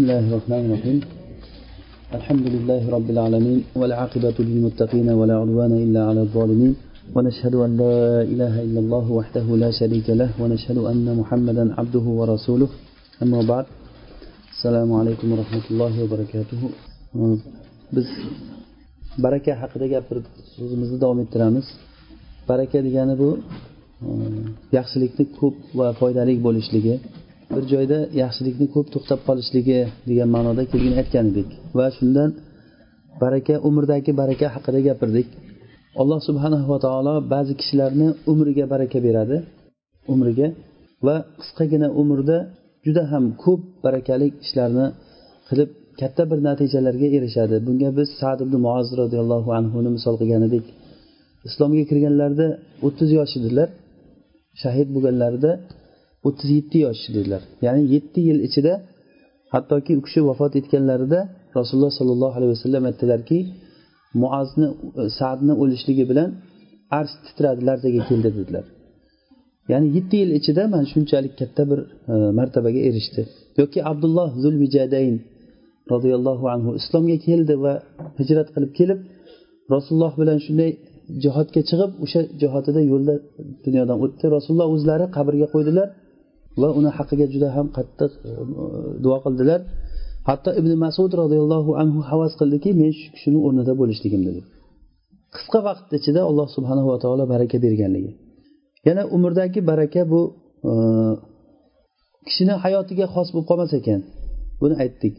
بسم الله الرحمن الرحيم الحمد لله رب العالمين والعاقبة للمتقين ولا عدوان إلا على الظالمين ونشهد أن لا إله إلا الله وحده لا شريك له ونشهد أن محمدا عبده ورسوله أما بعد السلام عليكم ورحمة الله وبركاته biz baraka haqida gapirib so'zimizni davom ettiramiz. Baraka degani bu yaxshilikni ko'p va foydali bo'lishligi. Bir joyda yaxshilikni ko'p to'xtab qolishligi degan ma'noda kelgan aytgan edik. Va shundan baraka umrdagi baraka haqida gapirdik. Alloh subhanahu va taolo ba'zi kishilarni umriga baraka beradi umriga va qisqagina umrda juda ham ko'p barakali ishlarni qilib katta bir natijalarga erishadi. Bunga biz sad ibn muoz roziyallohu anhuni misol qilgan edik. Islomga kirganlarida o'ttiz yosh edilar shahid bo'lganlarida o'ttiz yetti yosh dedilar. Ya'ni yetti yil ichida hattoki u kishi vafot etganlarida rasululloh sollallohu alayhi vasallam aytdilarki muazni sadni o'lishligi bilan arsh titradi larzaga keldi dedilar. Ya'ni yetti yil ichida mana shunchalik katta bir e, martabaga erishdi. Yoki abdulloh zulvijadayn roziyallohu anhu islomga keldi va hijrat qilib kelib rasululloh bilan shunday jihodga chiqib o'sha jihodida yo'lda dunyodan o'tdi. Rasululloh o'zlari qabrga qo'ydilar. Va uni haqqiga juda ham qattiq e, e, duo qildilar. Hatto ibn masud roziyallohu anhu havas qildiki men shu kishini o'rnida bo'lishligim dedi. Qisqa vaqt ichida alloh subhanahu va taolo baraka berganligi. Yana umrdagi baraka bu e, kishini hayotiga xos bo'lib qolmas ekan. Buni aytdik.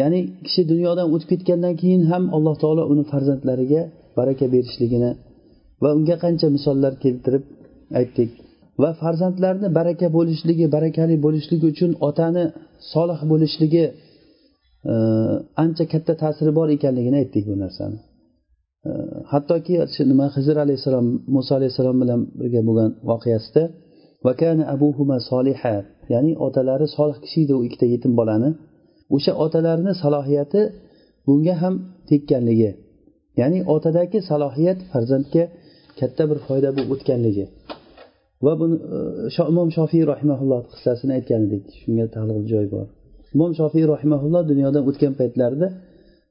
Ya'ni kishi dunyodan o'tib ketgandan keyin ham alloh taolo uni farzandlariga baraka berishligini va unga qancha misollar keltirib aytdik. Va farzandlarni baraka bo'lishligi barakali bo'lishligi uchun otani solih bo'lishligi e, ancha katta ta'siri bor ekanligini aytdik bu narsani. E, hattoki nima hizr alayhissalom muso alayhissalom bilan birga bo'lgan voqeasida vakana abuhuma soliha ya'ni otalari solih kishi edi u ikkita yetim bolani. O'sha otalarini salohiyati bunga ham tekkanligi ya'ni otadagi salohiyat farzandga katta bir foyda bo'lib o'tganligi. Va buni e, imom shofiy rahimaulloh qissasini aytgan edik. Shunga taalluqli joy bor. Imom shofiy rahimaulloh dunyodan o'tgan paytlarida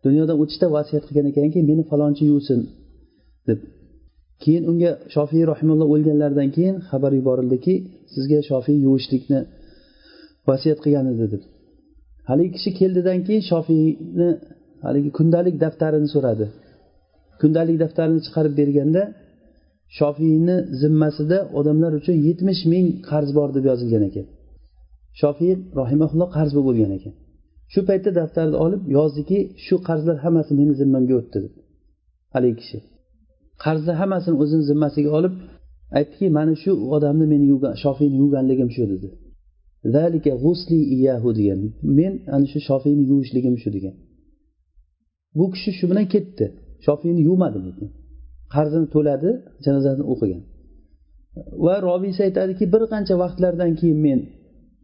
dunyodan o'tishda vasiyat qilgan ekanki meni falonchi yuvsin deb. Keyin unga shofiy rahimulloh o'lganlaridan keyin xabar yuborildiki sizga shofiy yuvishlikni vasiyat qilgan edi deb. Haligi kishi keldidan keyin shofiyni haligi kundalik daftarini so'radi. Kundalik daftarini chiqarib berganda shofiyni zimmasida odamlar uchun yetmish ming qarz bor deb yozilgan ekan. Shofiy rohimaulloh qarz bo'lib bo'lgan ekan. Shu paytda daftarni olib yozdiki shu qarzlar hammasi meni zimmamga o'tdi deb. Haligi kishi. Qarzni hammasini o'zini zimmasiga olib aytdiki mana shu odamni meni shofiyni yuvganligim shu dedi. Degan. Men ana shu shofiyni yuvishligim shu degan. Bu kishi shu bilan ketdi. Shofiyni yuvmadi lekin. Qarzini to'ladi janozani o'qigan. Va robiysi aytadiki bir qancha vaqtlardan keyin men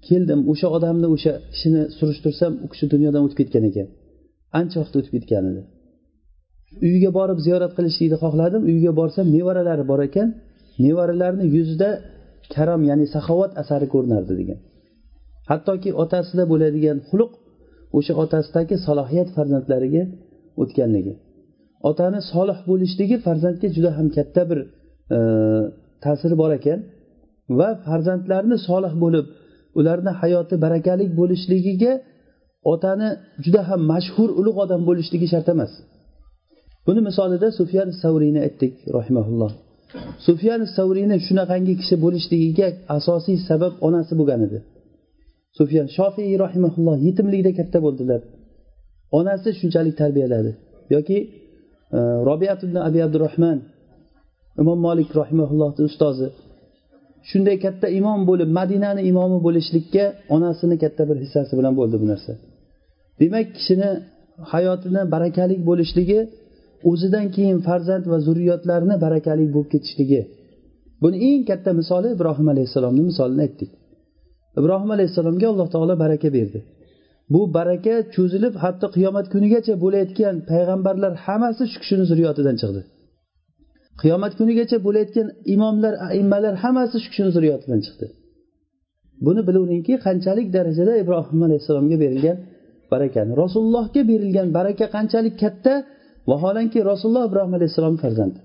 keldim o'sha odamni o'sha kishini surishtirsam u kishi dunyodan o'tib ketgan ekan. Ancha vaqt o'tib ketgan edi. Uyiga borib ziyorat qilishlikni xohladim uyiga borsam nevaralari bor ekan nevaralarini yuzida karam ya'ni saxovat asari ko'rinardi degan. Hattoki otasida bo'ladigan xulq o'sha otasidagi salohiyat farzandlariga o'tganligi. Otani solih bo'lishligi farzandga juda ham katta bir e, ta'siri bor ekan va farzandlarni solih bo'lib ularni hayoti barakali bo'lishligiga otani juda ham mashhur ulug' odam bo'lishligi shart emas. Buni misolida sufyan savriyni aytdik rahimaulloh sufyan savriyni shunaqangi kishi bo'lishligiga asosiy sabab onasi bo'lgan edi. Sufyan shofiy rahimaulloh yetimlikda katta bo'ldilar. Onasi shunchalik tarbiyaladi yoki robiat ibn abi abdurahmon imom molik rahimaullohni ustozi shunday katta imom bo'lib madinani imomi bo'lishlikka onasini katta bir hissasi bilan bo'ldi bu narsa. Demak kishini hayotini barakali bo'lishligi o'zidan keyin farzand va zurriyotlarni barakali bo'lib ketishligi. Buni eng katta misoli ibrohim alayhissalomni misolini aytdik. Ibrohim alayhissalomga alloh taolo baraka berdi. Bu baraka cho'zilib hatto qiyomat kunigacha bo'layotgan payg'ambarlar hammasi shu kishini zurriyotidan chiqdi. Qiyomat kunigacha bo'layotgan imomlar aimmalar hammasi shu kishini zurriyotidan chiqdi. Buni bilavringki qanchalik darajada ibrohim alayhissalomga berilgan barakani rasulullohga berilgan baraka qanchalik katta vaholanki rasululloh ibrohim alayhissalomni farzandi.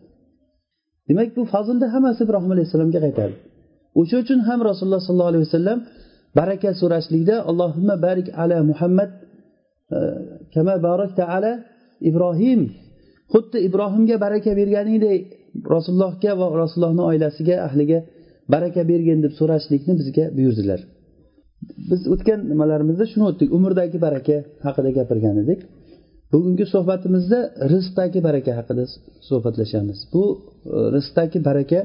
Demak bu fazlni hammasi ibrohim alayhissalomga qaytadi o'sha uchun ham rasululloh sollallohu alayhi vasallam baraka so'rashlikda allohimma barik ala muhammad e, kama barakta ala ibrohim. Xuddi ibrohimga baraka berganingdek rasulullohga va rasulullohni oilasiga ahliga baraka bergin deb so'rashlikni bizga buyurdilar. Biz o'tgan nimalarimizda shuni o'tdik. Umrdagi baraka haqida gapirgan edik. Bugungi suhbatimizda rizqdagi baraka haqida suhbatlashamiz. Bu e, rizqdagi baraka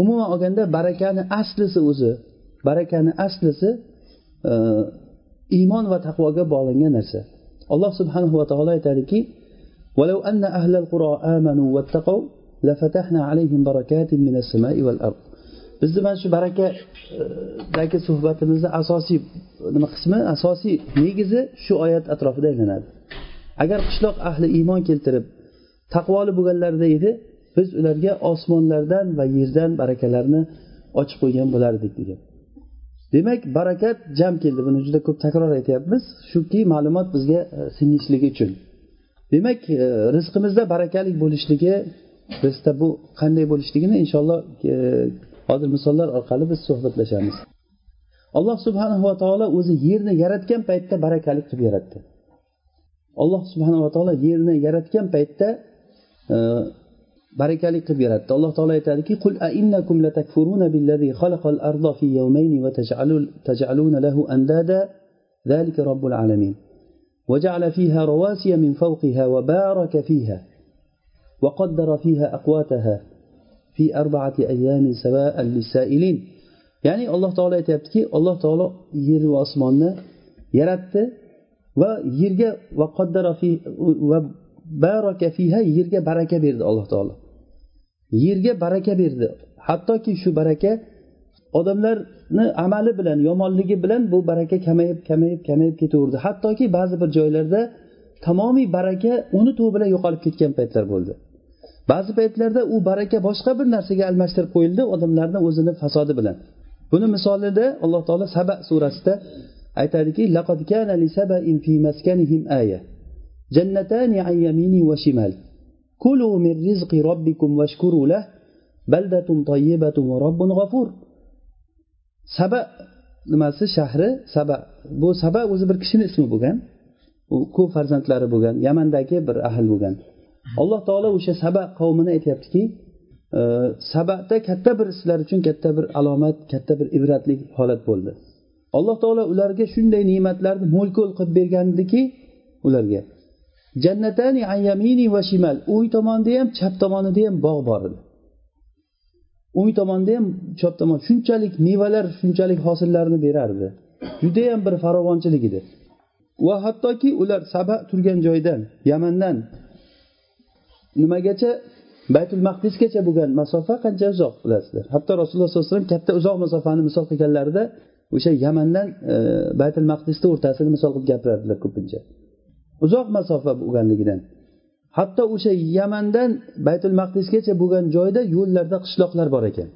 umuman olganda barakani aslisi o'zi barakani aslisi e, iymon va taqvoga bog'langan narsa alloh subhanahu va taolo aytadiki ولو أن أهل القرى آمنوا واتقوا لفتحنا عليهم بركات من السماء والأرض bizni mana shu barakadagi suhbatimizni asosiy nima qismi asosiy negizi shu oyat atrofida aylanadi agar qishloq ahli iymon keltirib taqvoli bo'lganlarida edi biz ularga osmonlardan va yerdan barakalarni ochib qo'ygan bo'lardik degan Demak barakat jam keldi. Buni juda ko'p takror aytyapmiz. Shuki ma'lumot bizga e, singishligi uchun. Demak e, rizqimizda barakalik bo'lishligi rizqda bu qanday bo'lishligini inshaalloh e, hozir misollar orqali biz suhbatlashamiz. Alloh subhanahu va taolo o'zi yerni yaratgan paytda barakalik qilib yaratdi. Alloh subhanava taolo yerni yaratgan paytda e, barakali qilib yaratdi alloh taolo aytadiki qul ainnakum latakfuruna billazi khalaqal arda fi yawmayni va taj'aluna lahu andada zalika robbul alamin وجعل فيها رواسي من فوقها وبارك فيها وقدر فيها أقواتها في أربعة أيام سواء للسائلين ya'ni alloh taolo aytyaptiki alloh taolo yer va osmonni yaratdi va yerga va yerga baraka berdi alloh taolo yerga baraka berdi. Hattoki shu baraka odamlarni amali bilan yomonligi bilan bu baraka kamayib kamayib kamayib ketaverdi. Hattoki ba'zi bir joylarda tamomiy baraka unituv bilan yo'qolib ketgan paytlar bo'ldi. Ba'zi paytlarda u baraka boshqa bir narsaga almashtirib qo'yildi odamlarni o'zini fasodi bilan. Buni misolida alloh taolo saba surasida aytadiki laqad kana fi maskanihim aya. Jannatani an yamini va shimal. Kulu min رزق robbikum واشكروا له baldatun طيبة ورب robbun g'afur saba nimasi shahri saba bu saba o'zi bir kishini ismi bo'lgan. U ko'p farzandlari bo'lgan yamandagi bir ahl bo'lgan. Alloh taolo o'sha saba qavmini aytyaptiki e, sabada katta bir sizlar uchun katta bir alomat katta bir ibratli holat bo'ldi. Alloh taolo ularga shunday ne'matlarni mo'l ko'l qilib bergandiki ularga jannatani ayamini va shimal. O'ng tomonda ham chap tomonida ham bog' bor edi. O'ng tomonda ham chap tomon. Shunchalik mevalar shunchalik hosillarni berardi. Judayam bir farovonchilik edi. Va hattoki ular saba turgan joydan yamandan nimagacha? Baytul maqdisgacha bo'lgan masofa qancha uzoq bilasizlar. Hatto rasululloh sollallohu alayhi vasallam katta uzoq masofani misol qilganlarida o'sha yamandan e, baytul maqdisni o'rtasini misol qilib gapiradilar ko'pincha. Uzoq masofa bo'lganligidan hatto o'sha yamandan baytul maqdisgacha bo'lgan joyda yo'llarda qishloqlar bor ekan.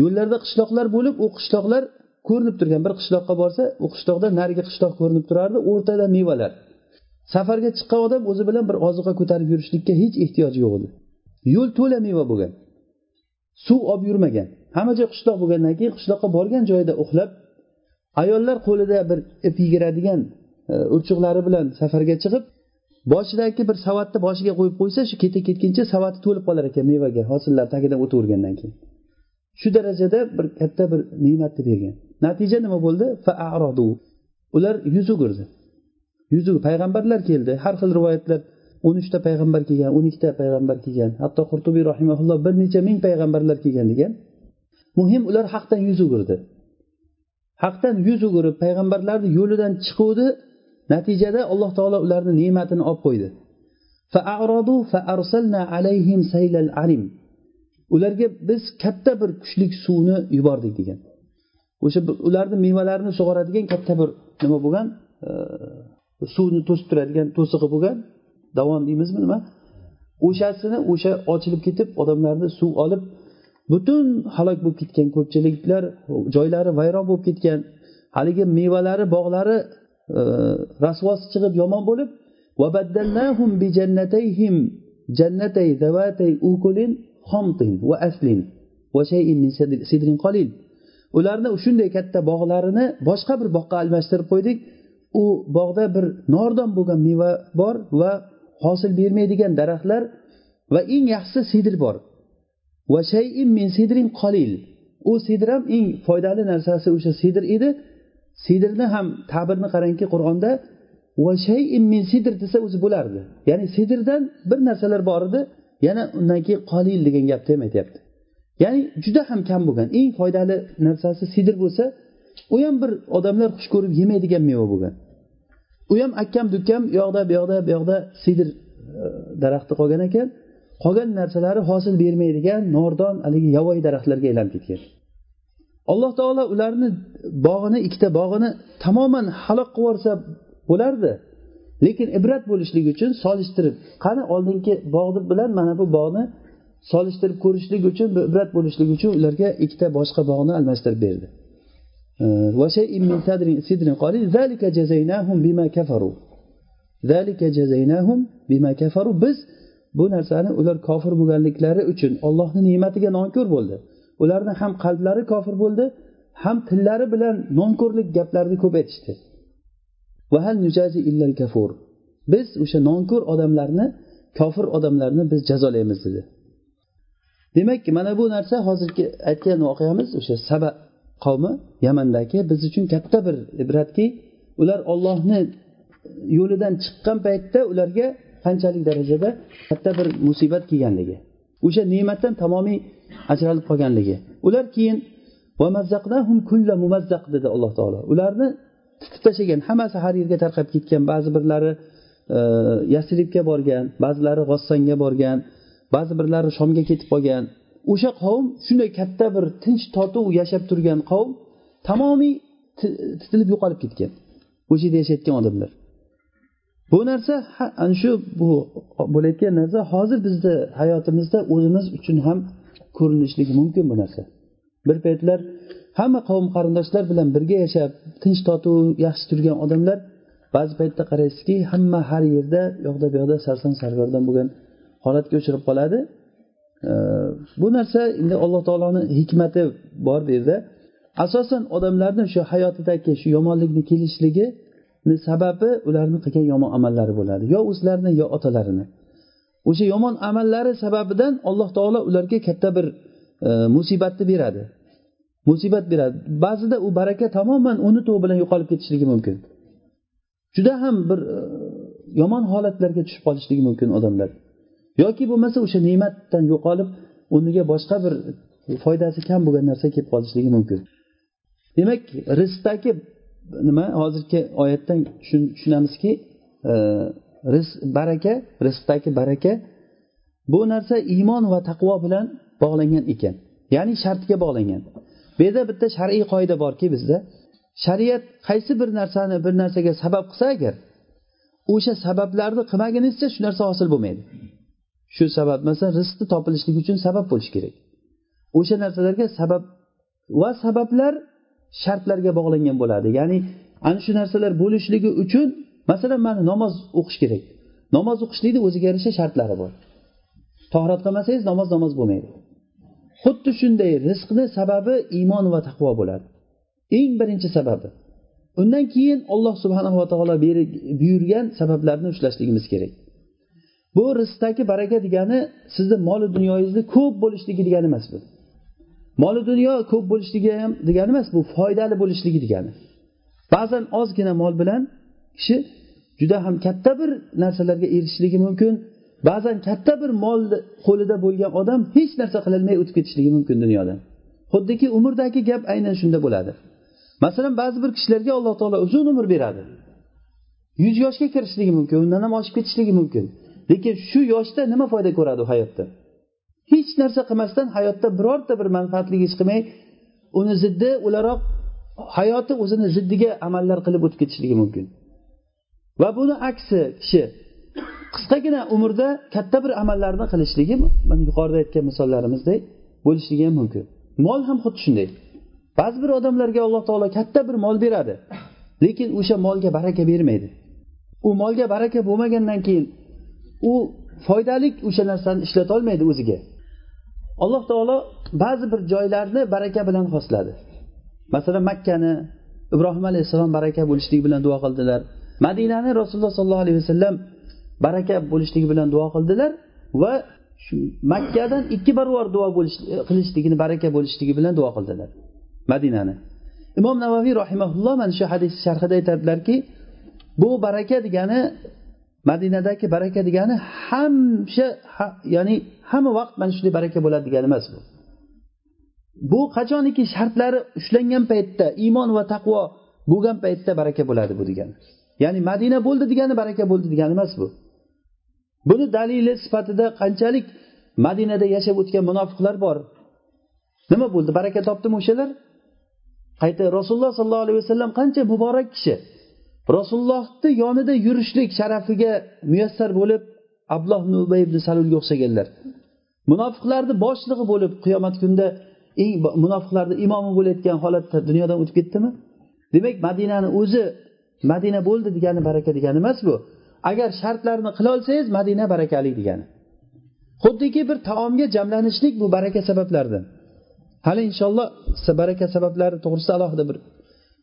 Yo'llarda qishloqlar bo'lib u qishloqlar ko'rinib turgan. Bir qishloqqa borsa u qishloqda narigi qishloq ko'rinib turardi o'rtada mevalar. Safarga chiqqan odam o'zi bilan bir ozuqa ko'tarib yurishlikka hech ehtiyoji yo'q edi. Yo'l to'la meva bo'lgan suv olib yurmagan. Hamma joy qishloq bo'lgandan keyin qishloqqa borgan joyida uxlab ayollar qo'lida bir ip yigiradigan E, urchuqlari bilan safarga chiqib boshidagi bir savatni boshiga qo'yib qo'ysa shu keta ketguncha savati to'lib qolar ekan mevaga hosillar tagidan o'tavergandan keyin. Shu darajada bir katta bir ne'matni bergan. Natija nima bo'ldi? Ular yuz o'girdi. Yuz payg'ambarlar keldi. Har xil rivoyatlar o'n uchta payg'ambar kelgan o'n ikkita payg'ambar kelgan. Hatto qurtubiy rahimaulloh bir necha ming payg'ambarlar kelgan degan. Muhim ular haqdan yuz o'girdi. Haqdan yuz o'girib payg'ambarlarni yo'lidan chiquvdi. Natijada alloh taolo ularni ne'matini olib qo'ydi. Ularga biz katta bir kuchli suvni yubordik degan. O'sha ularni mevalarini sug'oradigan katta bir nima bo'lgan e, suvni to'sib turadigan to'sig'i bo'lgan davon deymizmi nima? O'shasini o'sha ochilib ketib odamlarni suv olib butun halok bo'lib ketgan ko'pchiliklar joylari vayron bo'lib ketgan haligi mevalari bog'lari rasvosi chiqib yomon bo'lib jannatay zavatay ukulin xomtin va aslin va shay'in min sidrin qalil. Ularni shunday katta bog'larini boshqa bir bog'ga almashtirib qo'ydik. U bog'da bir nordon bo'lgan meva bor va hosil bermaydigan daraxtlar va eng yaxshisi sidr bor. Va shayin min sidrin qalil. U sidr ham eng foydali narsasi o'sha sidr edi. Sidrni ham ta'birni qarangki qur'onda min sidr desa o'zi bo'lardi. Ya'ni sidrdan bir narsalar bor edi yana undan keyin qolil degan gapni ham aytyapti. Ya'ni juda ham kam bo'lgan eng foydali narsasi sidr bo'lsa u ham bir odamlar xush ko'rib yemaydigan meva bo'lgan. U ham akkam dukkam u yoqda bu yoqda bu yoqda sidr e, daraxti qolgan ekan. Qolgan narsalari hosil bermaydigan nordon haligi yovvoyi daraxtlarga aylanib ketgan. Alloh taolo ularni bog'ini ikkita bog'ini tamoman halok qilib yuborsa bo'lardi. Lekin ibrat bo'lishligi uchun solishtirib qani oldingi bog'ni bilan mana bu bog'ni solishtirib ko'rishlik uchun ibrat bo'lishligi uchun ularga ikkita boshqa bog'ni almashtirib berdi. Biz bu narsani ular kofir bo'lganliklari uchun ollohni ne'matiga nonko'r bo'ldi. Ularni ham qalblari kofir bo'ldi ham tillari bilan nonko'rlik gaplarni ko'p aytishdi. Biz o'sha nonko'r odamlarni kofir odamlarni biz jazolaymiz dedi. Demak mana bu narsa hozirgi aytgan voqeamiz o'sha saba qavmi yamandagi biz uchun katta bir ibratki ular ollohni yo'lidan chiqqan paytda ularga qanchalik darajada katta bir musibat kelganligi. O'sha ne'matdan tamomiy ajralib qolganligi. Ular keyin dedi alloh taolo. Ularni titib tashlagan hammasi har yerga tarqab ketgan ba'zi birlari e, yasribga borgan ba'zilari g'ossanga borgan ba'zi birlari shomga ketib qolgan. O'sha qavm shunday katta bir tinch totuv yashab turgan qavm tamomiy titilib yo'qolib ketgan. O'sha yerda yashayotgan odamlar. Bu narsa ana shu bu bo'layotgan narsa hozir bizni hayotimizda o'zimiz uchun ham ko'rinishligi mumkin bu narsa. Bir paytlar hamma qavm qarindoshlar bilan birga yashab tinch totuv yaxshi turgan odamlar ba'zi paytda qaraysizki hamma har yerda u yoqda bu yoqda sarson sargardon bo'lgan holatga uchrab qoladi. Bu narsa endi alloh taoloni hikmati bor bu yerda. Asosan odamlarni shu hayotidagi shu yomonlikni kelishligi sababi ularni qilgan yomon amallari bo'ladi. Yo o'zlarini yo otalarini. O'sha yomon amallari sababidan alloh taolo ularga katta bir e, musibatni beradi. Musibat beradi. Ba'zida u baraka tamoman uni bilan yo'qolib ketishligi mumkin. Juda ham bir e, yomon holatlarga tushib qolishligi mumkin odamlar. Yoki bo'lmasa o'sha ne'matdan yo'qolib o'rniga boshqa bir foydasi kam bo'lgan narsa kelib qolishligi mumkin. Demak rizqdagi nima? Hozirgi oyatdan tushunamizki e, rizq baraka rizqdagi baraka bu narsa iymon va taqvo bilan bog'langan ekan. Ya'ni shartga bog'langan. Bu yerda bitta shar'iy qoida borki bizda shariat qaysi bir narsani bir narsaga sabab qilsa agar o'sha sabablarni qilmagunizcha shu narsa hosil bo'lmaydi. Shu sabab masalan rizqni topilishligi uchun sabab bo'lishi kerak. O'sha narsalarga sabab va sabablar shartlarga bog'langan bo'ladi. Ya'ni ana shu narsalar bo'lishligi uchun masalan mana namoz o'qish kerak. Namoz o'qishlikni o'ziga yarasha shartlari bor. Tohrat qilmasangiz namoz namoz bo'lmaydi. Xuddi shunday rizqni sababi iymon va taqvo bo'ladi. Eng birinchi sababi. Undan keyin alloh subhanava taolo buyurgan sabablarni ushlashligimiz kerak. Bu rizqdagi baraka degani sizni moli dunyoyingizni ko'p bo'lishligi degani emas bu. Moli dunyo ko'p bo'lishligi ham degani emas bu foydali bo'lishligi degani. Ba'zan ozgina mol bilan kishi juda ham katta bir narsalarga erishishligi mumkin. Ba'zan katta bir mol qo'lida bo'lgan odam hech narsa qilolmay o'tib ketishligi mumkin dunyodan xuddiki umrdagi gap aynan shunda bo'ladi. Masalan ba'zi bir kishilarga alloh taolo uzun umr beradi. Yuz yoshga kirishligi mumkin undan ham oshib ketishligi mumkin. Lekin shu yoshda nima foyda ko'radi u hayotda? Hech narsa qilmasdan hayotda birorta bir manfaatli ish qilmay uni ziddi o'laroq hayoti o'zini ziddiga amallar qilib o'tib ketishligi mumkin. Va buni aksi kishi qisqagina umrda katta bir amallarni qilishligi mana yuqorida aytgan misollarimizdek bo'lishligi ham mumkin. Mol ham xuddi shunday. Ba'zi bir odamlarga alloh taolo katta bir mol beradi lekin o'sha molga baraka bermaydi. U molga baraka bo'lmagandan keyin u foydalik o'sha narsani ishlatolmaydi o'ziga. Alloh taolo ba'zi bir joylarni baraka bilan xosladi. Masalan makkani ibrohim alayhissalom baraka bo'lishligi bilan duo qildilar. Madinani rasululloh sollallohu alayhi vasallam baraka bo'lishligi bilan duo qildilar va shu makkadan ikki barobar duo qilishligini baraka bo'lishligi bilan duo qildilar madinani. Imom navaviy rahimaulloh mana shu hadis sharhida aytadilarki bu baraka degani madinadagi baraka degani hamsha ha, ya'ni hamma vaqt mana shunday baraka bo'ladi degani emas bu. Bu qachoniki shartlari ushlangan paytda iymon va taqvo bo'lgan paytda baraka bo'ladi bu degani. Ya'ni madina bo'ldi degani baraka bo'ldi degani emas bu. Buni dalili sifatida qanchalik madinada yashab o'tgan munofiqlar bor? Nima bo'ldi? Baraka topdimi o'shalar? Qayta rasululloh sollallohu alayhi vasallam qancha muborak kishi? Rasulullohni yonida yurishlik sharafiga muyassar bo'lib abloh ubay ibn salulga o'xshaganlar. Munofiqlarni boshlig'i bo'lib qiyomat kunida eng munofiqlarni imomi bo'layotgan holatda dunyodan o'tib ketdimi? Demak madinani o'zi madina bo'ldi degani baraka degani emas bu. Agar shartlarni qila olsangiz madina barakali degani. Xuddiki bir taomga jamlanishlik bu baraka sabablaridan hali inshaalloh baraka sabablari to'g'risida alohida bir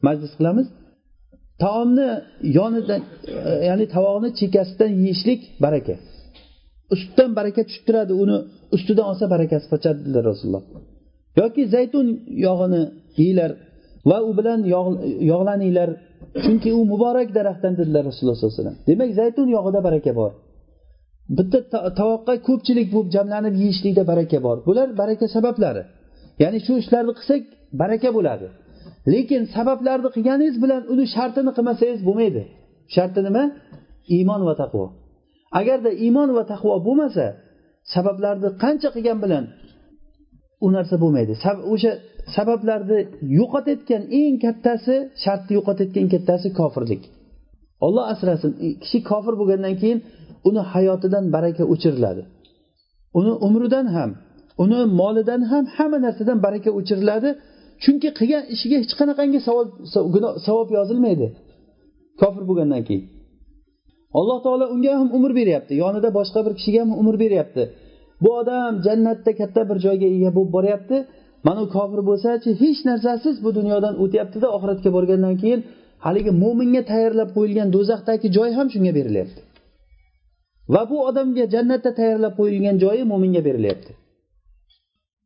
majlis qilamiz. Taomni yonidan e, ya'ni tovoqni chekkasidan yeyishlik baraka. Ustidan baraka tushib turadi uni ustidan olsa barakasi qochadi dedilar rasululloh. Yoki zaytun yog'ini yeylar va u bilan yog'laninglar chunki u muborak daraxtdan dedilar rasululloh sollallohu alayhi vasallam. Demak zaytun yog'ida baraka bor. Bitta tovoqqa ko'pchilik bo'lib jamlanib yeyishlikda baraka bor. Bular baraka sabablari. Ya'ni shu ishlarni qilsak baraka bo'ladi. Lekin sabablarni qilganingiz bilan uni shartini qilmasangiz bo'lmaydi. Sharti nima? Iymon va taqvo. Agarda iymon va taqvo bo'lmasa sabablarni qancha qilgan bilan u narsa bo'lmaydi. O'sha sabablarni yo'qotayotgan eng kattasi shartni yo'qotayotgan kattasi kofirlik. Olloh asrasin kishi kofir bo'lgandan keyin uni hayotidan baraka o'chiriladi. Uni umridan ham uni molidan ham hamma narsadan baraka o'chiriladi. Chunki qilgan ishiga hech qanaqangi savob yozilmaydi. Kofir bo'lgandan keyin. Alloh taolo unga ham umr beryapti. Yonida boshqa bir kishiga ham umr beryapti. Bu odam jannatda katta bir joyga ega bo'lib boryapti. Mana u kofir bo'lsachi hech narsasiz bu dunyodan o'tyaptida oxiratga borgandan keyin haligi mo'minga tayyorlab qo'yilgan do'zaxdagi joy ham shunga berilyapti. Va bu odamga jannatda tayyorlab qo'yilgan joyi mo'minga berilyapti.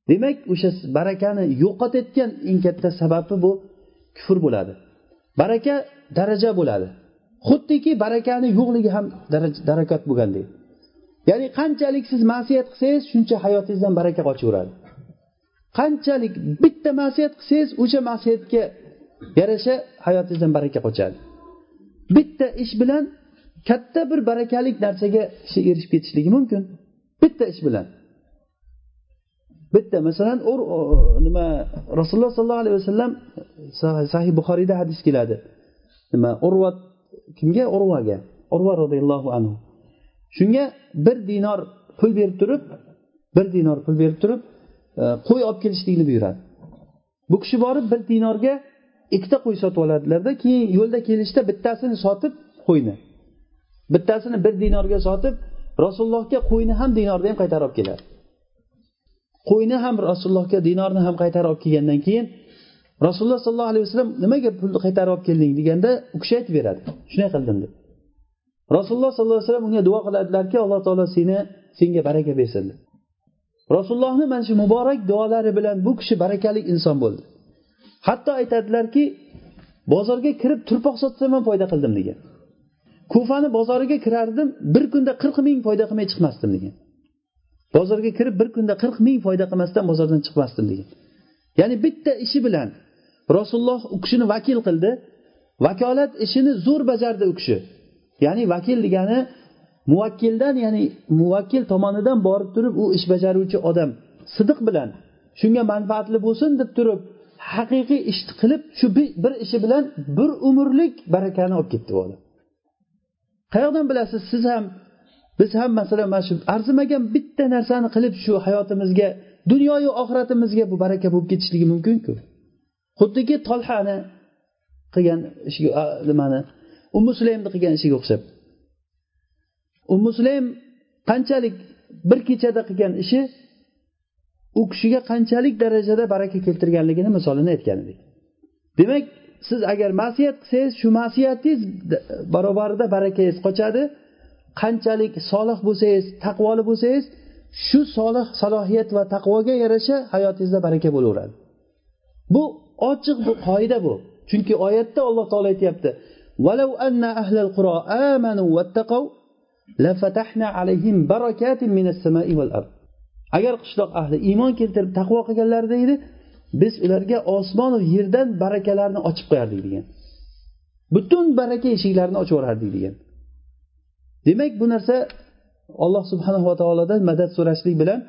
Demak o'sha barakani yo'qotayotgan eng katta sababi bu kufr bo'ladi. Baraka daraja bo'ladi. Xuddiki barakani yo'qligi ham darakat bo'lgandek. Ya'ni qanchalik siz ma'siyat qilsangiz shuncha hayotingizdan baraka qochaveradi qanchalik bitta ma'siyat qilsangiz o'sha ma'siyatga yarasha hayotingizdan baraka qochadi. Bitta ish bilan katta bir barakalik narsaga kishi erishib ketishligi mumkin. Bitta ish bilan. Bitta masalan nima rasululloh sollallohu alayhi vasallam sahih buxoriyda hadis keladi. Nima urva kimga? Urvaga. Urva roziyallohu anhu. Shunga bir dinor pul berib turib bir dinor pul berib turib e, qo'y olib kelishlikni buyuradi. Bu kishi borib bir dinorga ikkita qo'y sotib oladilarda keyin yo'lda kelishda bittasini sotib qo'yni. Bittasini bir dinorga sotib rasulullohga qo'yni ham dinorda ham qaytarib olib keladi. Qo'yni ham rasulullohga dinorni ham qaytarib olib kelgandan keyin rasululloh sollallohu alayhi vasallam nimaga pulni qaytarib olib kelding deganda u kishi aytib beradi. Shunday qildim deb. Rasululloh sollallohu alayhi vasallam unga duo qiladilarki alloh taolo seni senga baraka bersin deb. Rasulullohni mana shu muborak duolari bilan bu kishi barakali inson bo'ldi. Hatto aytadilarki bozorga kirib turpoq sotsam ham foyda qildim degan. Kufani bozoriga kirardim bir kunda qirq ming foyda qilmay chiqmasdim degan. Bozorga kirib bir kunda qirq ming foyda qilmasdan bozordan chiqmasdim degan. Ya'ni bitta ishi bilan rasululloh u kishini vakil qildi. Vakolat ishini zo'r bajardi u kishi. Ya'ni vakil degani muvakkildan ya'ni muvakkil tomonidan borib turib u ish bajaruvchi odam. Sidiq bilan shunga manfaatli bo'lsin deb turib haqiqiy ishni qilib shu bir ishi bilan bir umrlik barakani olib ketdi u odam. Qayoqdan bilasiz siz ham biz ham masalan mana shu arzimagan bitta narsani qilib shu hayotimizga dunyoyu oxiratimizga bu baraka bo'lib ketishligi mumkinku. Xuddiki tolhani qilgan ishiga nimani? Ummu sulaymni qilgan ishiga o'xshab. Ummu sulaym qanchalik bir kechada qilgan ishi u kishiga qanchalik darajada baraka keltirganligini misolini aytgan edik. Demak siz agar masiyat qilsangiz shu masiyatingiz barobarida barakangiz qochadi? Qanchalik solih bo'lsangiz taqvoli bo'lsangiz shu solih salohiyat va taqvoga yarasha hayotingizda baraka bo'laveradi. Bu ochiq bu qoida bu. Chunki oyatda alloh taolo aytyapti agar qishloq ahli iymon keltirib taqvo qilganlarida edi biz ularga osmonu yerdan barakalarni ochib qo'yardik degan. Butun baraka eshiklarini ochib yuborardik degan. Demak bu narsa alloh subhanava taolodan madad so'rashlik bilan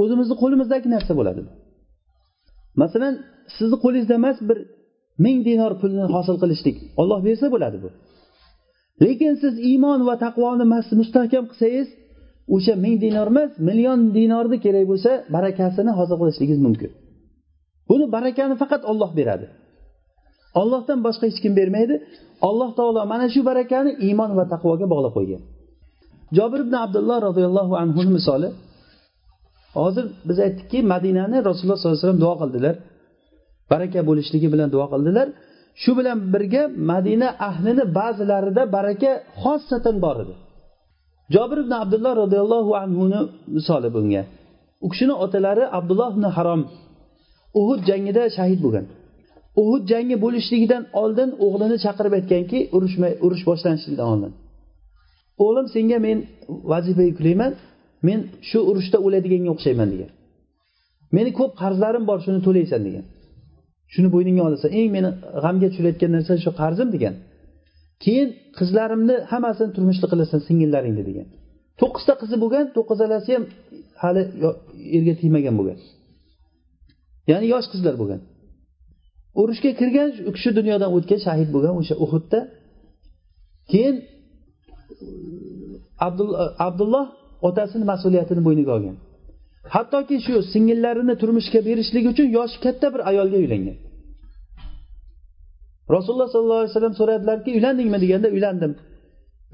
o'zimizni qo'limizdagi narsa bo'ladi. Masalan sizni qo'lingizda emas bir ming dinor pulni hosil qilishlik olloh bersa bo'ladi bu. Lekin siz iymon va taqvoni mustahkam qilsangiz o'sha ming dinor emas million dinorni kerak bo'lsa barakasini hosil qilishligingiz mumkin. Buni barakani faqat olloh beradi. Ollohdan boshqa hech kim bermaydi. Alloh taolo mana shu barakani iymon va taqvoga bog'lab qo'ygan. Jobir ibn abdulloh roziyallohu anhu misoli. Hozir biz aytdikki madinani rasululloh sollallohu alayhi vasallam duo qildilar. Baraka bo'lishligi bilan duo qildilar. Shu bilan birga madina ahlini ba'zilarida baraka xossatan bor edi. Jobir ibn abdulloh roziyallohu anhuni misoli bunga. U kishini otalari abdulloh ibn harom uhud jangida shahid bo'lgan. Uhud jangi bo'lishligidan oldin o'g'lini chaqirib aytganki urushmay urush boshlanishidan oldin. O'g'lim senga men vazifa yuklayman men shu urushda o'ladiganga o'xshayman degan. Meni ko'p qarzlarim bor shuni to'laysan degan. Shuni bo'yningga olasan. Eng meni g'amga tushirayotgan narsa shu qarzim degan. Keyin qizlarimni hammasini turmushli qilasan singillaringni degan. To'qqizta qizi bo'lgan to'qqizalasi ham hali erga tegmagan bo'lgan. Ya'ni yosh qizlar bo'lgan. Urushga kirgan u kishi dunyodan o'tgan shahid bo'lgan o'sha uhudda. Keyin abdulloh otasini mas'uliyatini bo'yniga olgan. Hattoki shu singillarini turmushga berishlik uchun yoshi katta bir ayolga uylangan. Rasululloh sollallohu alayhi vasallam so'radilarki uylandingmi? deganda uylandim.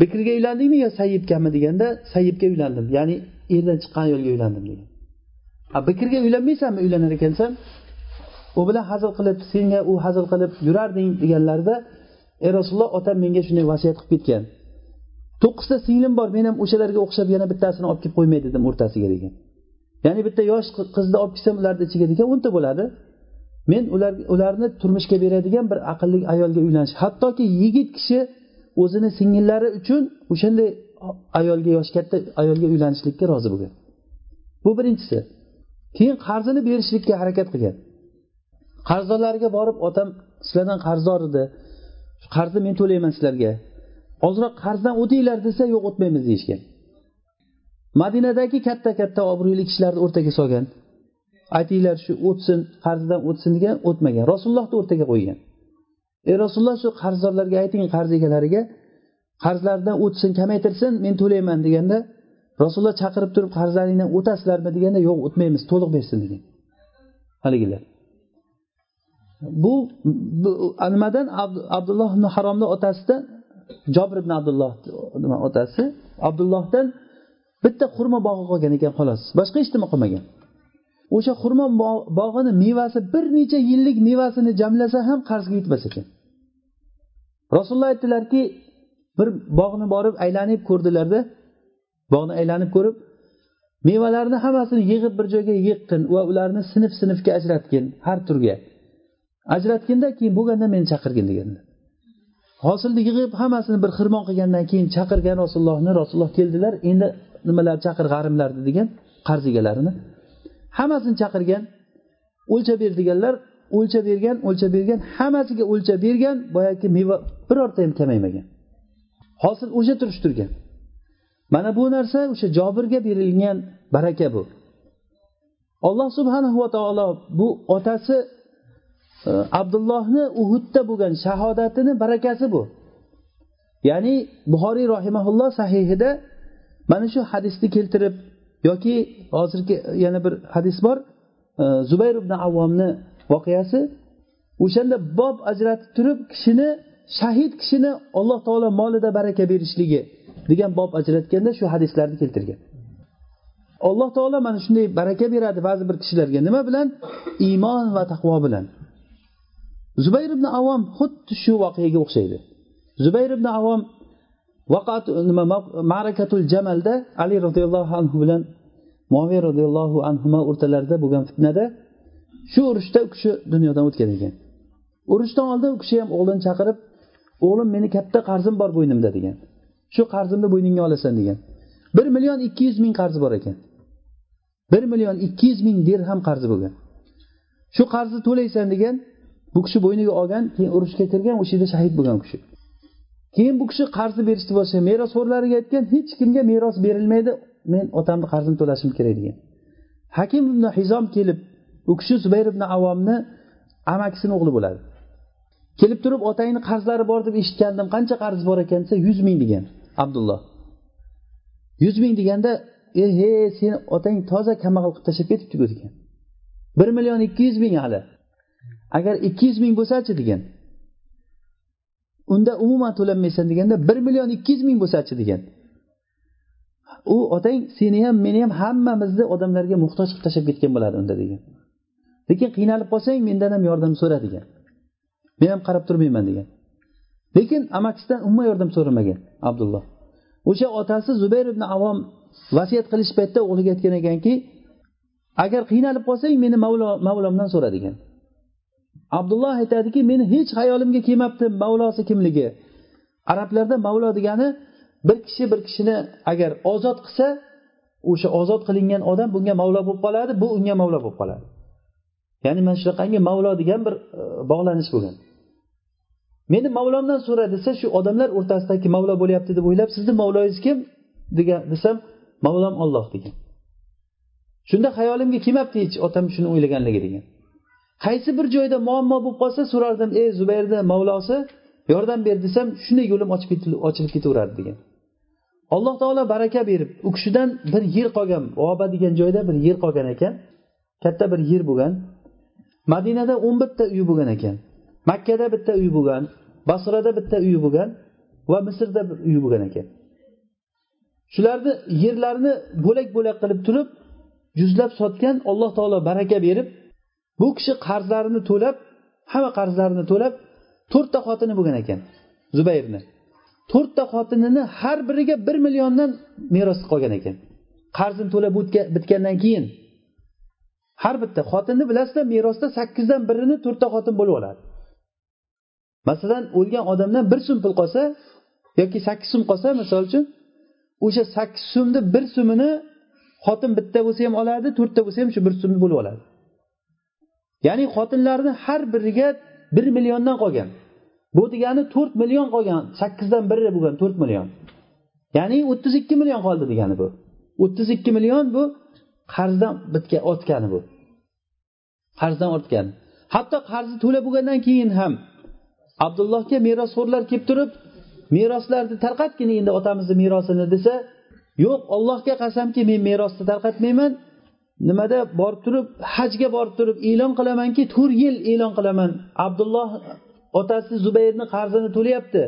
Bikrga uylandingmi yo sayyibgami deganda sayyibga uylandim. ya'ni erdan chiqqan ayolga uylandim degan. Bikrga uylanmaysanmi? Uylanar ekansan. U bilan hazil qilib senga u hazil qilib yurarding deganlarida ey rasululloh otam menga shunday vasiyat qilib ketgan. To'qqizta singlim bor men ham o'shalarga o'xshab yana bittasini olib kelib qo'ymay dedim o'rtasiga degan. Ya'ni bitta yosh qizni olib kelsam ularni ichiga degan o'nta bo'ladi. Men ular ularni turmushga beradigan bir aqlli ayolga uylanish. Hattoki yigit kishi o'zini singillari uchun o'shanday ayolga yoshi katta ayolga uylanishlikka rozi bo'lgan. Bu birinchisi. Keyin qarzini berishlikka harakat qilgan. Qarzdorlarga borib otam sizlardan qarzdor edi qarzni men to'layman sizlarga. Ozroq qarzdan o'tinglar desa yo'q o'tmaymiz deyishgan. Madinadagi katta katta obro'li kishilarni o'rtaga solgan. Aytinglar shu o'tsin qarzidan o'tsin degan o'tmagan. Rasulullohni o'rtaga qo'ygan. Ey rasululloh shu qarzdorlarga ayting qarz egalariga qarzlaridan o'tsin kamaytirsin men to'layman deganda rasululloh chaqirib turib qarzlaringdan o'tasizlarmi deganda yo'q o'tmaymiz to'liq bersin degan. Haligilar. Bu, nimadan? Abdulloh ibn haromni otasidan jobir ibn abdulloh otasi? Abdullohdan bitta xurmo bog'i qolgan ekan xolos. Boshqa hech nima qolmagan. O'sha xurmo bog'ini mevasi bir necha yillik mevasini jamlasa ham qarzga yetmas ekan. Rasululloh aytdilarki bir bog'ni borib aylanib ko'rdilarda bog'ni aylanib ko'rib mevalarni hammasini yig'ib bir joyga yiqqin va ularni sinf sinfga ajratgin har turga. Ajratginda keyin bo'lganda meni chaqirgin deganlar hosilni yig'ib hammasini bir xirmon qilgandan keyin chaqirgan rasulullohni rasululloh keldilar endi nimalar chaqir g'arimlarni degan qarz egalarini. Hammasini chaqirgan o'lchab ber deganlar o'lchab bergan o'lchab bergan hammasiga o'lchab bergan boyagi meva birorta ham kamaymagan. Hosil o'sha turish turgan mana bu narsa o'sha jobirga berilgan baraka bu. Alloh subhanahu va taolo bu otasi abdullohni uhudda bo'lgan shahodatini barakasi bu. Ya'ni buxoriy rohimaulloh sahihida mana shu hadisni keltirib yoki hozirgi yana bir hadis bor. Zubayr ibn avvomni voqeasi o'shanda bob ajratib turib kishini shahid kishini alloh taolo molida baraka berishligi degan bob ajratganda shu hadislarni keltirgan. Alloh taolo mana shunday baraka beradi ba'zi bir kishilarga. Nima bilan? Iymon va taqvo bilan. Zubayr ibn avom xuddi shu voqeaga o'xshaydi. Zubayr ibn avom nima marakatul jamalda ali roziyallohu anhu bilan moviy roziyallohu anhu o'rtalarida bo'lgan fitnada shu urushda u kishi dunyodan o'tgan ekan. Urushdan oldin u kishi ham o'g'lini chaqirib o'g'lim meni katta qarzim bor bo'ynimda degan. Shu qarzimni bo'yningga olasan degan. Bir million ikki yuz ming qarzi bor ekan. Bir million ikki yuz ming dirham qarzi bo'lgan. Shu qarzni to'laysan degan. Bu kishi bo'yniga olgan keyin urushga kirgan o'sha yerda shahid bo'lgan u kishi. Keyin bu kishi qarzni berishni boshlagan merosxo'rlariga aytgan hech kimga meros berilmaydi men otamni qarzini to'lashim kerak degan. Hakim ibn hizom kelib u kishi zubayr ibn avomni amakisini o'g'li bo'ladi. Kelib turib otangni qarzlari bor deb eshitgandim qancha qarzi bor ekan desa yuz ming degan abdulloh. Yuz ming deganda ehe seni otang toza kambag'al qilib tashlab ketibdiku degan. Bir million ikki yuz ming hali. Agar ikki yuz ming bo'lsachi degan. Unda umuman to'lanmaysan deganda bir million ikki yuz ming bo'lsachi degan. U otang seni ham meni ham hammamizni odamlarga muhtoj qilib tashlab ketgan bo'ladi unda degan. Lekin qiynalib qolsang mendan ham yordam so'ra degan. Men ham qarab turmayman degan. Lekin amakisidan umuman yordam so'ramagan abdulloh. O'sha otasi zubayr ibn avom vasiyat qilish paytida o'g'liga aytgan ekanki agar qiynalib qolsang meni mavlo mavlomdan so'ra degan. Abdulloh aytadiki meni hech xayolimga kelmabdi mavlosi kimligi. Arablarda mavlo degani bir kishi bir kishini agar ozod qilsa o'sha ozod qilingan odam bunga mavlo bo'lib qoladi bu unga mavlo bo'lib qoladi. Ya'ni mana shunaqangi mavlo degan bir e, bog'lanish bo'lgan. Meni mavlomdan so'ra desa shu odamlar o'rtasidagi mavlo bo'lyapti deb o'ylab sizni mavloyingiz kim? degan desam mavlom olloh degan. Shunda xayolimga kelmabdi hech otam shuni o'ylaganligi degan. Qaysi bir joyda muammo bo'lib qolsa so'rardim ey zubayrni mavlosi yordam ber desam shunday yo'lim ochilib ketaveradi degan. Alloh taolo baraka berib u kishidan bir yer qolgan voba degan joyda bir yer qolgan ekan. Katta bir yer bo'lgan. Madinada o'n bitta uy bo'lgan ekan. Makkada bitta uy bo'lgan basrada bitta uy bo'lgan va misrda bir uy bo'lgan ekan. Shularni yerlarini bo'lak bo'lak qilib turib yuzlab sotgan alloh taolo baraka berib bu kishi qarzlarini to'lab hamma qarzlarini to'lab to'rtta xotini bo'lgan ekan zubayrni. To'rtta xotinini har biriga bir milliondan meros qolgan ekan. Qarzini to'lab bitgandan keyin. Har bitta xotinni bilasizlar merosda sakkizdan birini to'rtta xotin bo'lib oladi. Masalan o'lgan odamdan bir so'm pul qolsa yoki sakkiz so'm qolsa misol uchun o'sha sakkiz so'mni bir so'mini xotin bitta bo'lsa ham oladi to'rtta bo'lsa ham shu bir so'mni bo'lib oladi. Ya'ni xotinlarni har biriga bir milliondan qolgan. Bu degani to'rt million qolgan. Sakkizdan biri bo'lgan to'rt million. Ya'ni o'ttiz ikki million qoldi degani bu. O'ttiz ikki million bu qarzdan bitgan ortgani bu. Qarzdan ortgan hatto qarzi to'lab bo'lgandan keyin ham abdullohga merosxo'rlar kelib turib meroslarni tarqatgin endi otamizni merosini desa yo'q ollohga qasamki men merosni tarqatmayman nimada borib turib hajga borib turib e'lon qilamanki to'rt yil e'lon qilaman. Abdulloh otasi zubayrni qarzini to'layapti.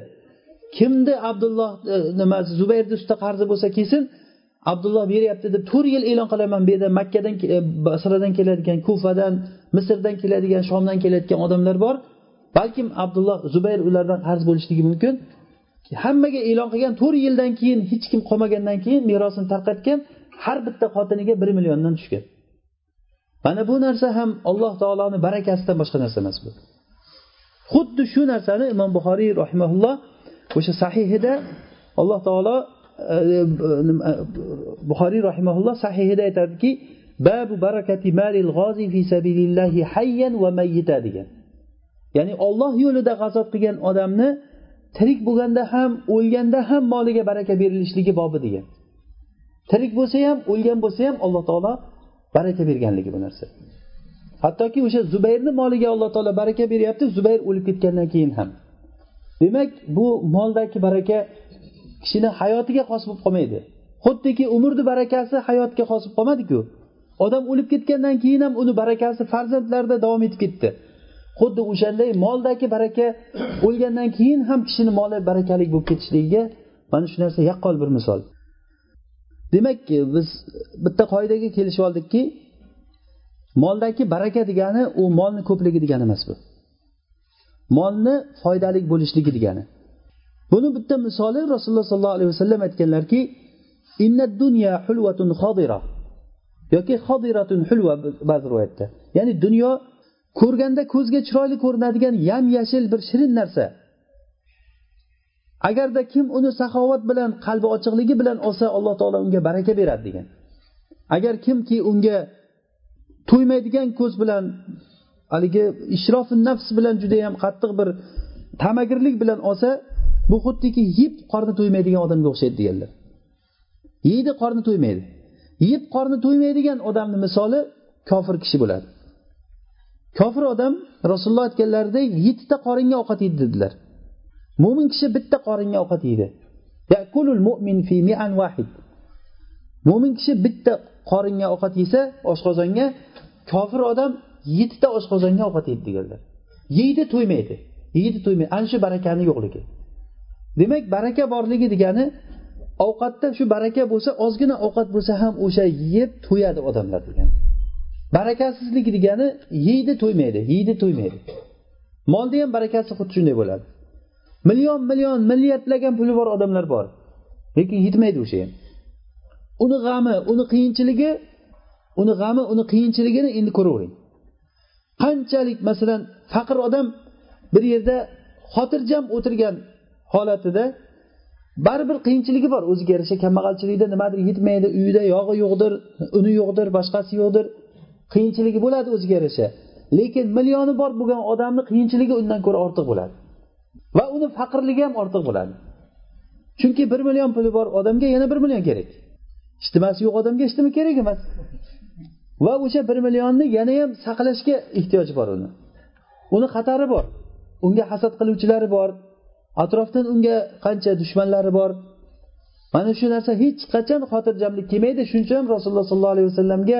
Kimni abdulloh e, nimasi zubayrni ustida qarzi bo'lsa kelsin abdulloh beryapti deb to'rt yil e'lon qilaman. Bu yerda makkadan e, basradan keladigan kufadan misrdan keladigan shomdan kelayotgan odamlar bor. Balkim abdulloh zubayr ulardan qarz bo'lishligi mumkin. Hammaga e'lon qilgan to'rt yildan keyin hech kim qolmagandan keyin merosini tarqatgan har bitta xotiniga bir milliondan tushgan. Mana bu narsa ham alloh taoloni barakasidan boshqa narsa emas bu. Xuddi shu narsani imom buxoriy rahimaulloh o'sha sahihida alloh taolo e, e, buxoriy rahimaulloh sahihida aytadiki babu barakati malil g'ozi fi sabilillahi hayyan va mayyita degan. Ya'ni olloh yo'lida g'azot qilgan odamni tirik bo'lganda ham o'lganda ham moliga baraka berilishligi bobi degan. Tirik bo'lsa ham o'lgan bo'lsa ham alloh taolo baraka berganligi bu narsa. Hattoki o'sha zubayrni moliga alloh taolo baraka beryapti zubayr o'lib ketgandan keyin ham. Demak bu moldagi baraka kishini hayotiga xos bo'lib qolmaydi. Xuddiki umrni barakasi hayotga xos bo'lib qolmadiku. Odam o'lib ketgandan keyin ham uni barakasi farzandlarda davom etib ketdi. Xuddi o'shanday moldagi baraka o'lgandan keyin ham kishini moli barakali bo'lib ketishligiga mana shu narsa yaqqol bir misol. Demakki biz bitta qoidaga kelishib oldikki moldagi baraka degani u molni ko'pligi degani emas bu. Molni foydali bo'lishligi degani. Buni bitta misoli rasululloh sollallohu alayhi vasallam aytganlarki yoki xodiratun hulva ba'zi rivoyatda. Ya'ni dunyo ko'rganda ko'zga chiroyli ko'rinadigan yam yashil bir shirin narsa. Agarda kim uni saxovat bilan qalbi ochiqligi bilan olsa alloh taolo unga baraka beradi degan. Agar kimki unga to'ymaydigan ko'z bilan haligi ishrofi nafs bilan judayam qattiq bir tamagirlik bilan olsa bu xuddiki yeb qorni to'ymaydigan odamga o'xshaydi deganlar. Yeydi qorni to'ymaydi. Yeb qorni to'ymaydigan odamni misoli kofir kishi bo'ladi. Kofir odam rasululloh aytganlaridek yettita qoringa ovqat yedi dedilar. Mo'min kishi bitta qoringa ovqat yeydi. Mo'min kishi bitta qoringa ovqat yesa oshqozonga kofir odam yettita oshqozonga ovqat yeydi deganlar. Yeydi to'ymaydi. Yeydi to'ymaydi. Ana shu barakani yo'qligi. Demak baraka borligi degani ovqatda shu baraka bo'lsa ozgina ovqat bo'lsa ham o'sha yeb to'yadi odamlar degani barakasizlik degani yeydi to'ymaydi. Yeydi to'ymaydi. Molni ham barakasi xuddi shunday bo'ladi. Million million milliardlagan puli bor odamlar bor. Lekin yetmaydi o'sha ham. Uni g'ami uni qiyinchiligi uni g'ami uni qiyinchiligini endi ko'ravering. Qanchalik masalan faqir odam bir yerda xotirjam o'tirgan holatida baribir qiyinchiligi bor. O'ziga yarasha kambag'alchilikda nimadir yetmaydi uyida yog'i yo'qdir uni yo'qdir boshqasi yo'qdir. Qiyinchiligi bo'ladi o'ziga yarasha. Lekin millioni bor bo'lgan odamni qiyinchiligi undan ko'ra ortiq bo'ladi. Va uni faqirligi ham ortiq bo'ladi. Chunki bir million puli bor odamga yana bir million kerak. Ishtimasi yo'q odamga ishtima kerak emas? Va o'sha bir millionni yana ham saqlashga ehtiyoji bor uni. Uni xatari bor. Unga hasad qiluvchilari bor. Atrofdan unga qancha dushmanlari bor. Mana shu narsa hech qachon xotirjamlik kelmaydi. Shuning uchun ham rasululloh sollallohu alayhi vasallamga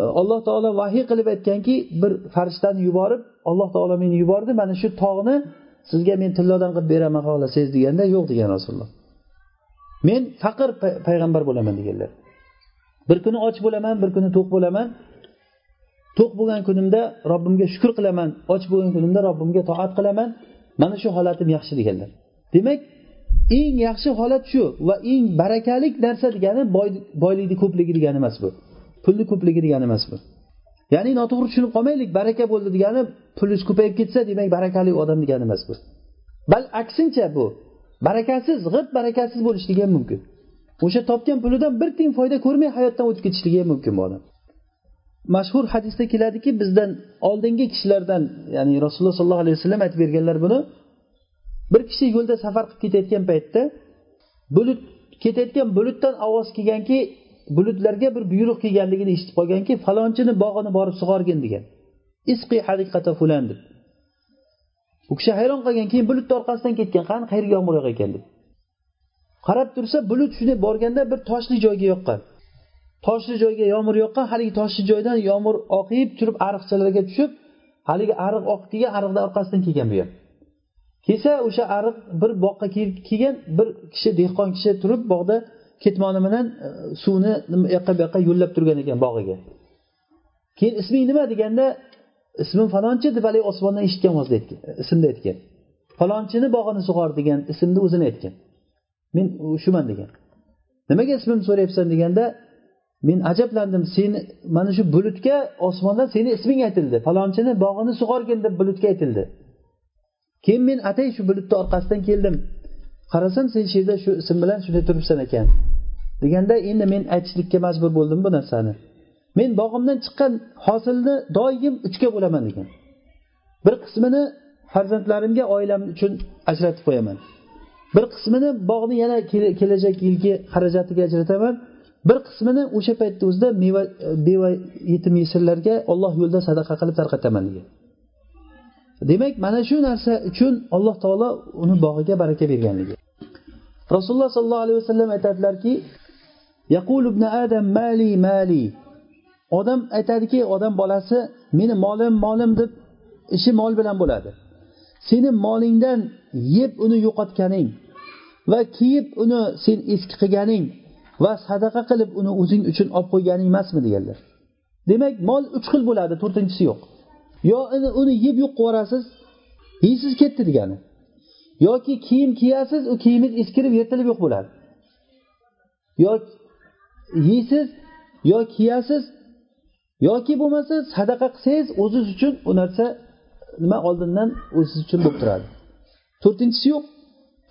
e, alloh taolo vahiy qilib aytganki bir farishtani yuborib alloh taolo meni yubordi. Mana shu tog'ni sizga men tillodan qilib beraman xohlasangiz deganda yo'q degan rasululloh. Men faqir payg'ambar bo'laman deganlar. Bir kuni och bo'laman bir kuni to'q bo'laman. To'q bo'lgan kunimda robbimga shukur qilaman och bo'lgan kunimda robbimga toat qilaman. Mana shu holatim yaxshi deganlar. Demak eng yaxshi holat shu va eng barakalik narsa degani boylikni ko'pligi degani emas bu. Pulni ko'pligi degani emas bu. Ya'ni noto'g'ri tushunib qolmaylik baraka bo'ldi degani pulingiz ko'payib ketsa demak barakali odam degani emas bu bal aksincha bu barakasiz g'ib barakasiz bo'lishligi ham mumkin. O'sha topgan pulidan bir tiyin foyda ko'rmay hayotdan o'tib ketishligi ham mumkin bu odam. Mashhur hadisda keladiki bizdan oldingi kishilardan ya'ni rasululloh sollallohu alayhi vasallam aytib berganlar buni bir kishi yo'lda safar qilib ketayotgan paytda bulut ketayotgan bulutdan ovoz kelganki bulutlarga bir buyruq kelganligini eshitib qolganki falonchini bog'ini borib sug'orgin degan. Isqi hadiqata fulan deb u kishi hayron qolgan keyin bulutni orqasidan ketgan qani qayerga yomg'ir yog'ar ekan deb. Qarab tursa bulut shunday borganda bir toshli joyga yoqqan. Toshli joyga yomg'ir yoqqan haligi toshli joydan yomg'ir oqib turib ariqchalarga tushib haligi ariq oqib kelgan ariqni orqasidan kelgan bu ham kelsa o'sha ariq bir boqqa kelgan bir kishi dehqon kishi turib bog'da ketmoni bilan e, suvni u yoqqa bu yoqqa yo'llab turgan ekan bog'iga. Keyin isming nima deganda ismim falonchi deb haligi osmondan eshitgan ovozda e, ismni aytgan. Falonchini bog'ini sug'or degan ismni o'zini aytgan. Men shuman degan. Nimaga ismimni so'rayapsan deganda men ajablandim seni mana shu bulutga osmondan seni isming aytildi falonchini bog'ini sug'orgin deb bulutga aytildi. Keyin men atay shu bulutni orqasidan keldim. Qarasam sen shu yerda shu ism bilan shunday turibsan ekan. Deganda endi men aytishlikka majbur bo'ldim bu narsani. Men bog'imdan chiqqan hosilni doim uchga bo'laman degan. Bir qismini farzandlarimga oilam uchun ajratib qo'yaman. Bir qismini bog'ni yana kelajak yilgi xarajatiga ajrataman. Bir qismini o'sha paytni o'zida meva beva yetim yesirlarga olloh yo'lida sadaqa qilib tarqataman degan. Demak mana shu narsa uchun alloh taolo uni bog'iga baraka berganligi. Rasululloh sollallohu alayhi vasallam aytadilarki yaqul ibn adam mali mali. Odam aytadiki odam bolasi meni molim molim deb ishi mol bilan bo'ladi. Seni molingdan yeb uni yo'qotganing va kiyib uni sen eski qilganing va sadaqa qilib uni o'zing uchun olib qo'yganing emasmi? deganlar. Demak mol uch xil bo'ladi to'rtinchisi yo'q. Yo uni yeb yo'q qilib yuborasiz yeysiz ketdi degani. Yoki kiyim kiyasiz u kiyimingiz eskirib yirtilib yo'q bo'ladi. Yo yeysiz yo kiyasiz yoki bo'lmasa sadaqa qilsangiz o'ziz uchun u narsa nima oldindan o'ziz uchun bo'lib turadi. To'rtinchisi yo'q.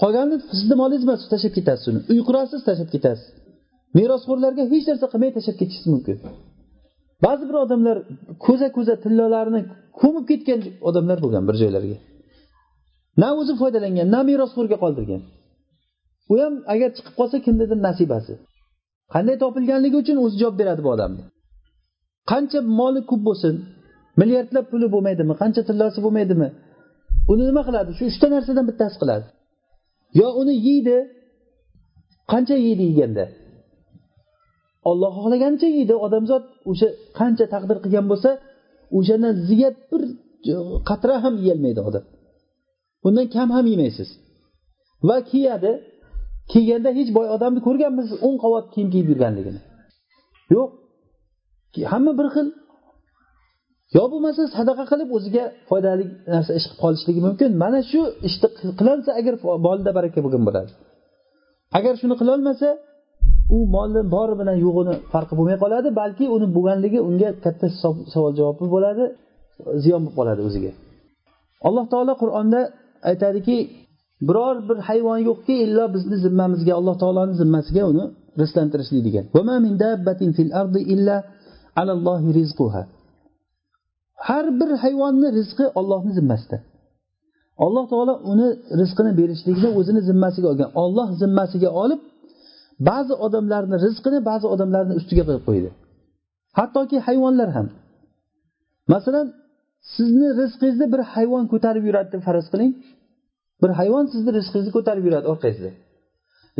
Qolganini sizni molingiz emas tashlab ketasiz uni. Uy qurasiz tashlab ketasiz. Merosxo'rlarga hech narsa qilmay tashlab ketishingiz mumkin. Ba'zi bir odamlar ko'za ko'za tillolarini ko'mib ketgan odamlar bo'lgan bir joylarga. Na o'zi foydalangan na merosxo'rga qoldirgan. U ham agar chiqib qolsa kimnidir nasibasi. Qanday topilganligi uchun o'zi javob beradi bu odamni? Qancha moli ko'p bo'lsin milliardlab puli bo'lmaydimi qancha tillosi bo'lmaydimi uni nima qiladi? Shu uchta narsadan bittasi qiladi. Yo uni yeydi qancha yeydi yeganda? Olloh xohlaganicha yeydi odamzod o'sha qancha taqdir qilgan bo'lsa o'shandan ziyat bir qatra ham yeyolmaydi odam. Bundan kam ham yemaysiz va kiyadi kiyganda hech boy odamni ko'rganmisiz o'n qavat kiyim kiyib yurganligini. Yo'q. Hamma bir xil. Yo bo'lmasa sadaqa qilib o'ziga foydali narsa ish qilib qolishligi mumkin. Mana shu ishni qilolsa agar molida baraka bo'lgan bo'ladi. Agar shuni qilolmasa u molni bori bilan yo'g'ini farqi bo'lmay qoladi balki uni bo'lganligi unga katta savol javobi bo'ladi ziyon bo'lib qoladi o'ziga. Alloh taolo qur'onda aytadiki biror bir hayvon yo'qki illo bizni zimmamizga alloh taoloni zimmasiga uni rizqlantirishlik degan har bir hayvonni rizqi ollohni zimmasida alloh taolo uni rizqini berishlikni o'zini zimmasiga olgan olloh zimmasiga olib ba'zi odamlarni rizqini ba'zi odamlarni ustiga qo'yib qo'ydi. Hattoki hayvonlar ham. Masalan sizni rizqingizni bir hayvon ko'tarib yuradi deb faraz qiling. Bir hayvon sizni rizqingizni ko'tarib yuradi orqangizda.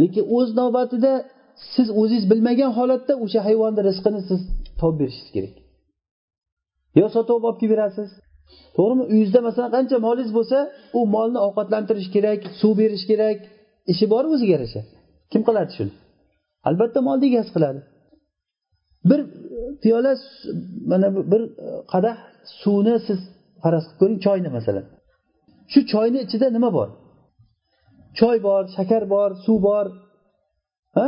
Lekin o'z navbatida siz o'zingiz bilmagan holatda o'sha hayvonni rizqini siz topib berishingiz kerak. Yo sotib olib kelib berasiz? To'g'rimi? Uyingizda masalan qancha molingiz bo'lsa u molni ovqatlantirish kerak suv berish kerak. Ishi bor o'ziga yarasha? Kim qiladi shuni? Albatta molni egasi qiladi bir piyola mana bir qadah suvni siz faraz qilib ko'ring choyni masalan. Shu choyni ichida nima bor? Choy bor shakar bor suv bor. Ha?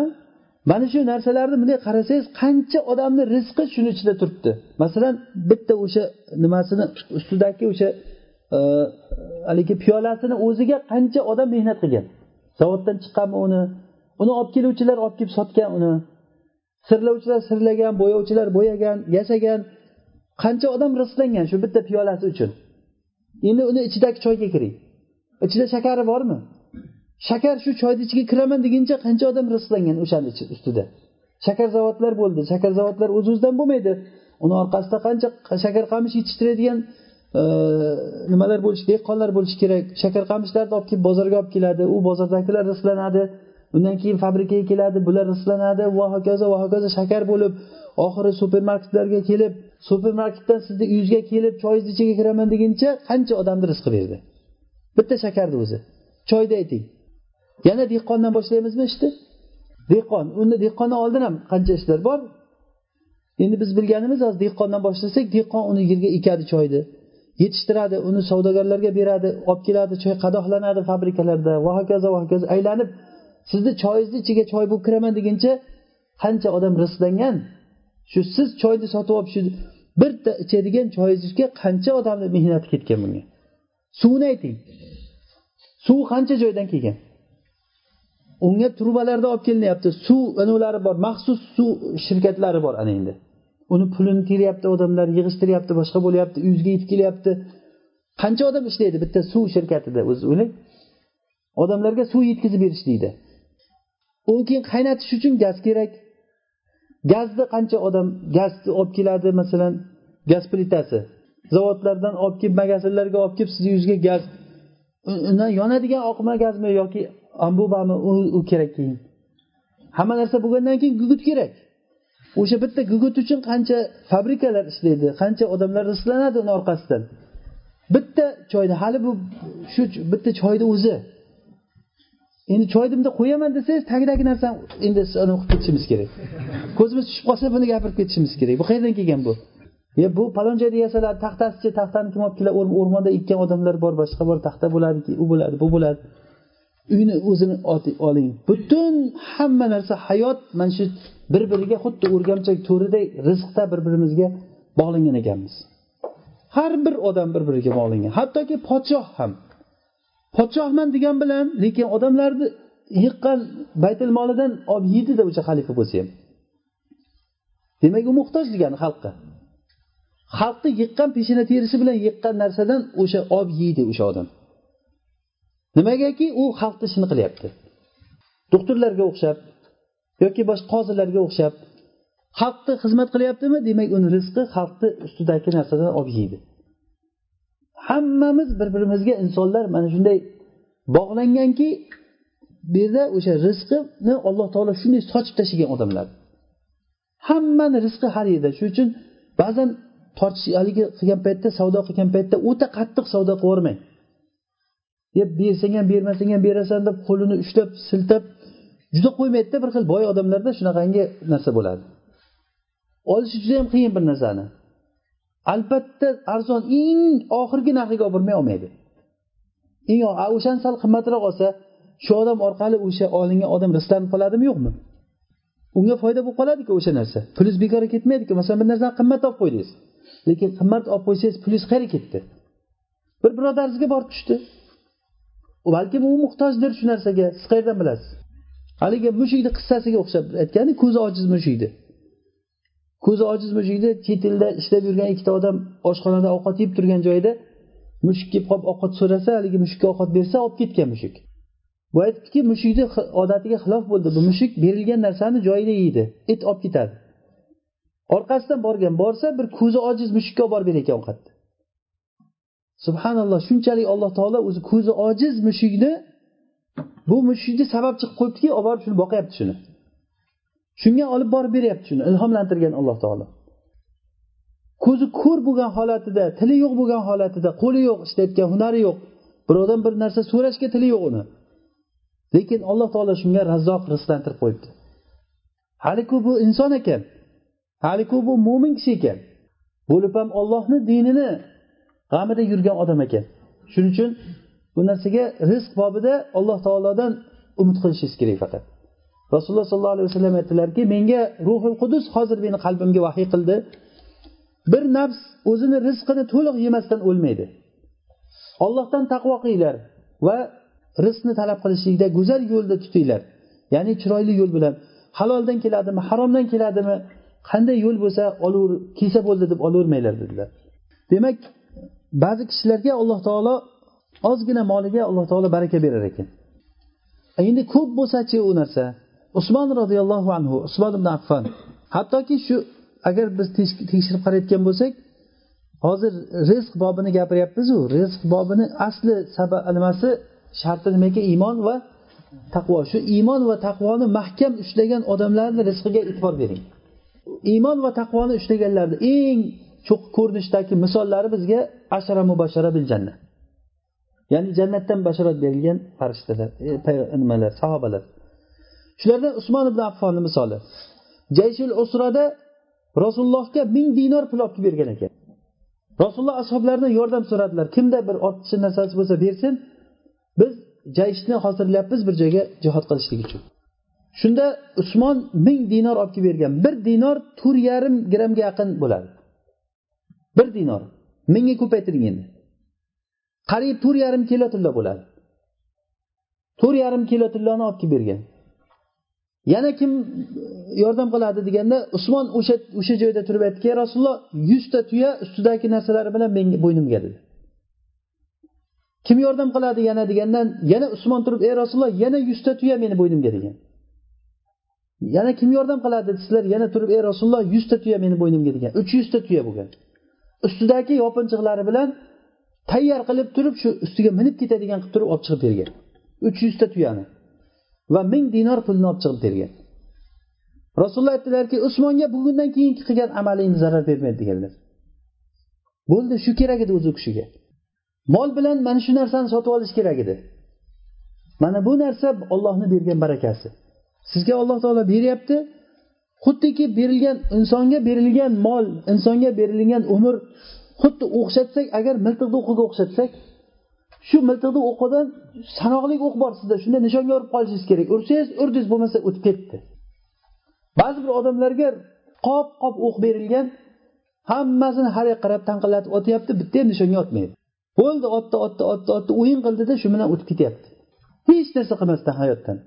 Mana shu narsalarni bunday qarasangiz qancha odamni rizqi shuni ichida turibdi. Masalan bitta o'sha nimasini ustidagi o'sha e, haligi piyolasini o'ziga qancha odam mehnat qilgan. Zavoddan chiqqanmi uni? Uni olib keluvchilar olib kelib sotgan uni. Sirlovchilar sirlagan bo'yovchilar bo'yagan yasagan qancha odam rizqlangan shu bitta piyolasi uchun? Endi uni ichidagi choyga kiring. Ichida shakari bormi? Shakar shu choyni ichiga kiraman deguncha qancha odam rizqlangan o'shani ustida. Shakar zavodlar bo'ldi. Shakar zavodlar o'z o'zidan bo'lmaydi. Uni orqasida qancha shakar qamish yetishtiradigan nimalar bo'lishi dehqonlar bo'lishi kerak. Shakar qamishlarni olib kelib bozorga olib keladi. U bozordagilar rizqlanadi undan keyin fabrikaga keladi. Bular rizqlanadi va hokazo va hokazo shakar bo'lib oxiri supermarketlarga kelib supermarketdan sizni uyingizga kelib choyingizni ichiga kiraman deguncha qancha odamni rizqi berdi? Bitta shakarni o'zi. Choyni ayting. Yana dehqondan boshlaymizmi ishni? Dehqon. Uni dehqondan oldin ham qancha ishlar bor? Endi biz bilganimiz hozir dehqondan boshlasak dehqon uni yerga ekadi choyni. Yetishtiradi uni savdogarlarga beradi olib keladi choy qadoqlanadi fabrikalarda. Va hokazo va hokazo. Aylanib sizni choyingizni ichiga choy bo'lib kiraman deguncha qancha odam rizqlangan? Shu siz choyni sotib olib shu bitta ichadigan choy ichishga qancha odamni mehnati ketgan bunga? Suvni ayting. Suv qancha joydan kelgan? Unga trubalarda olib kelinyapti. Suv anavlari bor maxsus suv shirkatlari bor ana endi. Uni pulini teryapti odamlar yig'ishtiryapti boshqa bo'lyapti uyizga yetib kelyapti. Qancha odam ishlaydi bitta suv shirkatida o'zi o'ylang odamlarga suv yetkazib berishlikda u keyin qaynatish uchun gaz kerak. Gazni qancha odam gazni olib keladi masalan gaz plitasi? Zavodlardan olib kelib magazinlarga olib kelib sizni yuzga gaz undan yonadigan oqma gazmi yoki ambubami u kerak keyin? Hamma narsa bo'lgandan keyin gugut kerak. O'sha bitta gugut uchun qancha fabrikalar ishlaydi qancha odamlar rizqlanadi uni orqasidan. Bitta choyni hali bu shu bitta choyni o'zi endi choyni qo'yaman desangiz tagidagi narsani endi qilib ketishimiz kerak. Ko'zimiz tushib qolsa buni gapirib ketishimiz kerak. Bu qayerdan kelgan bu? E bu palon joyda yasaladi taxtasichi taxtani kim olib keladi? O'rmonda ekkan odamlar bor boshqa bor taxta bo'ladi u bo'ladi bu bo'ladi. Uyni o'zini oling. Butun hamma narsa hayot mana shu bir biriga xuddi o'rgamchak to'riday rizqda bir birimizga bog'langan ekanmiz. Har bir odam bir biriga bog'langan. Hattoki podshoh ham podshohman degan bilan lekin odamlarni yiqqan baytul molidan olib yeydida o'sha xalifa bo'lsa ham. Demak u muhtoj degani xalqqa. Xalqni yiqqan peshona terisi bilan yiqqan narsadan o'sha olib yeydi o'sha odam. Nimagaki u xalqni ishini qilyapti? Doktorlarga o'xshab yoki boshqa qozilarga o'xshab xalqqa xizmat qilyaptimi? Demak uni rizqi xalqni ustidagi narsadan olib yeydi. Hammamiz bir birimizga insonlar mana shunday bog'langanki bu yerda o'sha rizqini alloh taolo shunday sochib tashlagan odamlar. Hammani rizqi har yerda. Shuning uchun ba'zan tortish haligi qilgan paytda savdo qilgan paytda o'ta qattiq savdo qilib yubormang. Deb bersang ham bermasang ham berasan deb qo'lini ushlab siltab juda qo'ymaydida bir xil boy odamlarda shunaqangi narsa bo'ladi. Olishi juda yam qiyin bir narsani. Albatta arzon eng oxirgi narxiga olib bormay olmaydi. Eng o'shani sal qimmatroq olsa shu odam orqali o'sha olingan odam rizqlanib qoladimi yo'qmi? Unga foyda bo'lib qoladiku o'sha narsa. Puliz bekorga ketmaydiku masalan bir narsani qimmat olib qo'ydingiz. Lekin qimmat olib qo'ysangiz puliz qayerga ketdi. Bir birodaringizga borib tushdi. Balkim u muhtojdir shu narsaga siz qayerdan bilasiz? Haligi mushukni qissasiga o'xshab aytgani ko'zi ojiz mushukni ko'zi ojiz mushukni chet elda ishlab yurgan ikkita odam oshxonada ovqat yeb turgan joyida mushuk kelib qolib ovqat so'rasa haligi mushukka ovqat bersa olib ketgan mushuk. Bu aytibdiki mushukni odatiga xilof bo'ldi. Bu mushuk berilgan narsani joyida yeydi. It olib ketadi. Orqasidan borgan borsa bir ko'zi ojiz mushukka olib borib berar ekan ovqatni subhanalloh shunchalik alloh taolo o'zi ko'zi ojiz mushukni bu mushukni sababchi qilib qo'yibdiki olib borib shuni boqyapti shuni. Shunga olib borib beryapti shuni ilhomlantirgan alloh taolo. Ko'zi ko'r bo'lgan holatida tili yo'q bo'lgan holatida qo'li yo'q ishlayotgan hunari yo'q. Birovdan bir narsa so'rashga tili yo'q uni. Lekin alloh taolo shunga razzoq rizqlantirib qo'yibdi. Haliku bu inson ekan. Haliku bu mo'min kishi ekan. Bo'lib ham ollohni dinini g'amida yurgan odam ekan. Shuning uchun bu narsaga rizq bobida alloh taolodan umid qilishingiz kerak faqat. Rasululloh sollallohu alayhi vasallam aytdilarki menga ruhul qudus hozir meni qalbimga vahiy qildi. Bir nafs o'zini rizqini to'liq yemasdan o'lmaydi. Ollohdan taqvo qilinglar va rizqni talab qilishlikda go'zal yo'lda tutinglar. Ya'ni chiroyli yo'l bilan. Haloldan keladimi haromdan keladimi qanday yo'l bo'lsa olaver kelsa bo'ldi deb olavermanglar dedilar. Demak ba'zi kishilarga alloh taolo ozgina moliga alloh taolo baraka berar ekan. Endi ko'p bo'lsachi u narsa? Usmon roziyallohu anhu usmon ibn affan. Hattoki shu agar biz tekshirib qarayotgan bo'lsak hozir rizq bobini gapiryapmizu. Rizq bobini asli sabab nimasi sharti nima ekan iymon va taqvo. Shu iymon va taqvoni mahkam ushlagan odamlarni rizqiga e'tibor bering. Iymon va taqvoni ushlaganlarni eng cho'qi ko'rinishdagi misollari bizga ashara mubashara bil jannat. Ya'ni jannatdan bashorat berilgan farishtalar e, nimalar sahobalar. Shulardan usmon ibn affonni misoli. Jayshul usrada rasulullohga ming dinor pul olib kelib bergan ekan. Rasululloh ashoblaridan yordam so'radilar. Kimda bir ortiqcha narsasi bo'lsa bersin biz jayshni hozirlayapmiz bir joyga jihod qilishlik uchun. Shunda usmon ming dinor olib kelib bergan. Bir dinor to'rt yarim grammga yaqin bo'ladi. Bir dinor. Mingga ko'paytiring endi. Qariyb to'rt yarim kilo tilla bo'ladi. To'rt yarim kilo tillani olib kelib bergan. Yana kim yordam qiladi deganda usmon o'sha o'sha joyda turib aytdiki ey rasululloh yuzta tuya ustidagi narsalari bilan menga bo'ynimga dedi. Kim yordam qiladi yana degandan yana usmon turib ey rasululloh yana yuzta tuya meni bo'ynimga degan. Yana kim yordam qiladi desizlar yana turib ey rasululloh yuzta tuya meni bo'ynimga degan. Uch yuzta tuya bo'lgan. Ustidagi yopinchiqlari bilan tayyor qilib turib shu ustiga minib ketadigan qilib turib olib chiqib bergan. Uch yuzta tuyani. Va ming dinor pulni olib chiqib bergan. Rasululloh aytdilarki usmonga bugundan keyingi qilgan amaling zarar bermaydi deganlar. Bo'ldi shu kerak edi o'zi u kishiga. Mol bilan mana shu narsani sotib olish kerak edi. Mana bu narsa ollohni bergan barakasi. Sizga alloh taolo beryapti. Xuddiki berilgan insonga berilgan mol insonga berilgan umr xuddi o'xshatsak agar miltiqni o'qiga o'xshatsak shu miltiqni o'qidan sanoqli o'q bor sizda shunda nishonga urib qolishingiz kerak. Ursangiz urdingiz bo'lmasa o'tib ketdi. Ba'zi bir odamlarga qop qop o'q berilgan hammasini har yoqqa qarab tanqillatib otyapti bitta ham nishonga otmaydi. Bo'ldi otdi otdi otdi otdi o'yin qildida shu bilan o'tib ketyapti. Hech narsa qilmasdan hayotdan.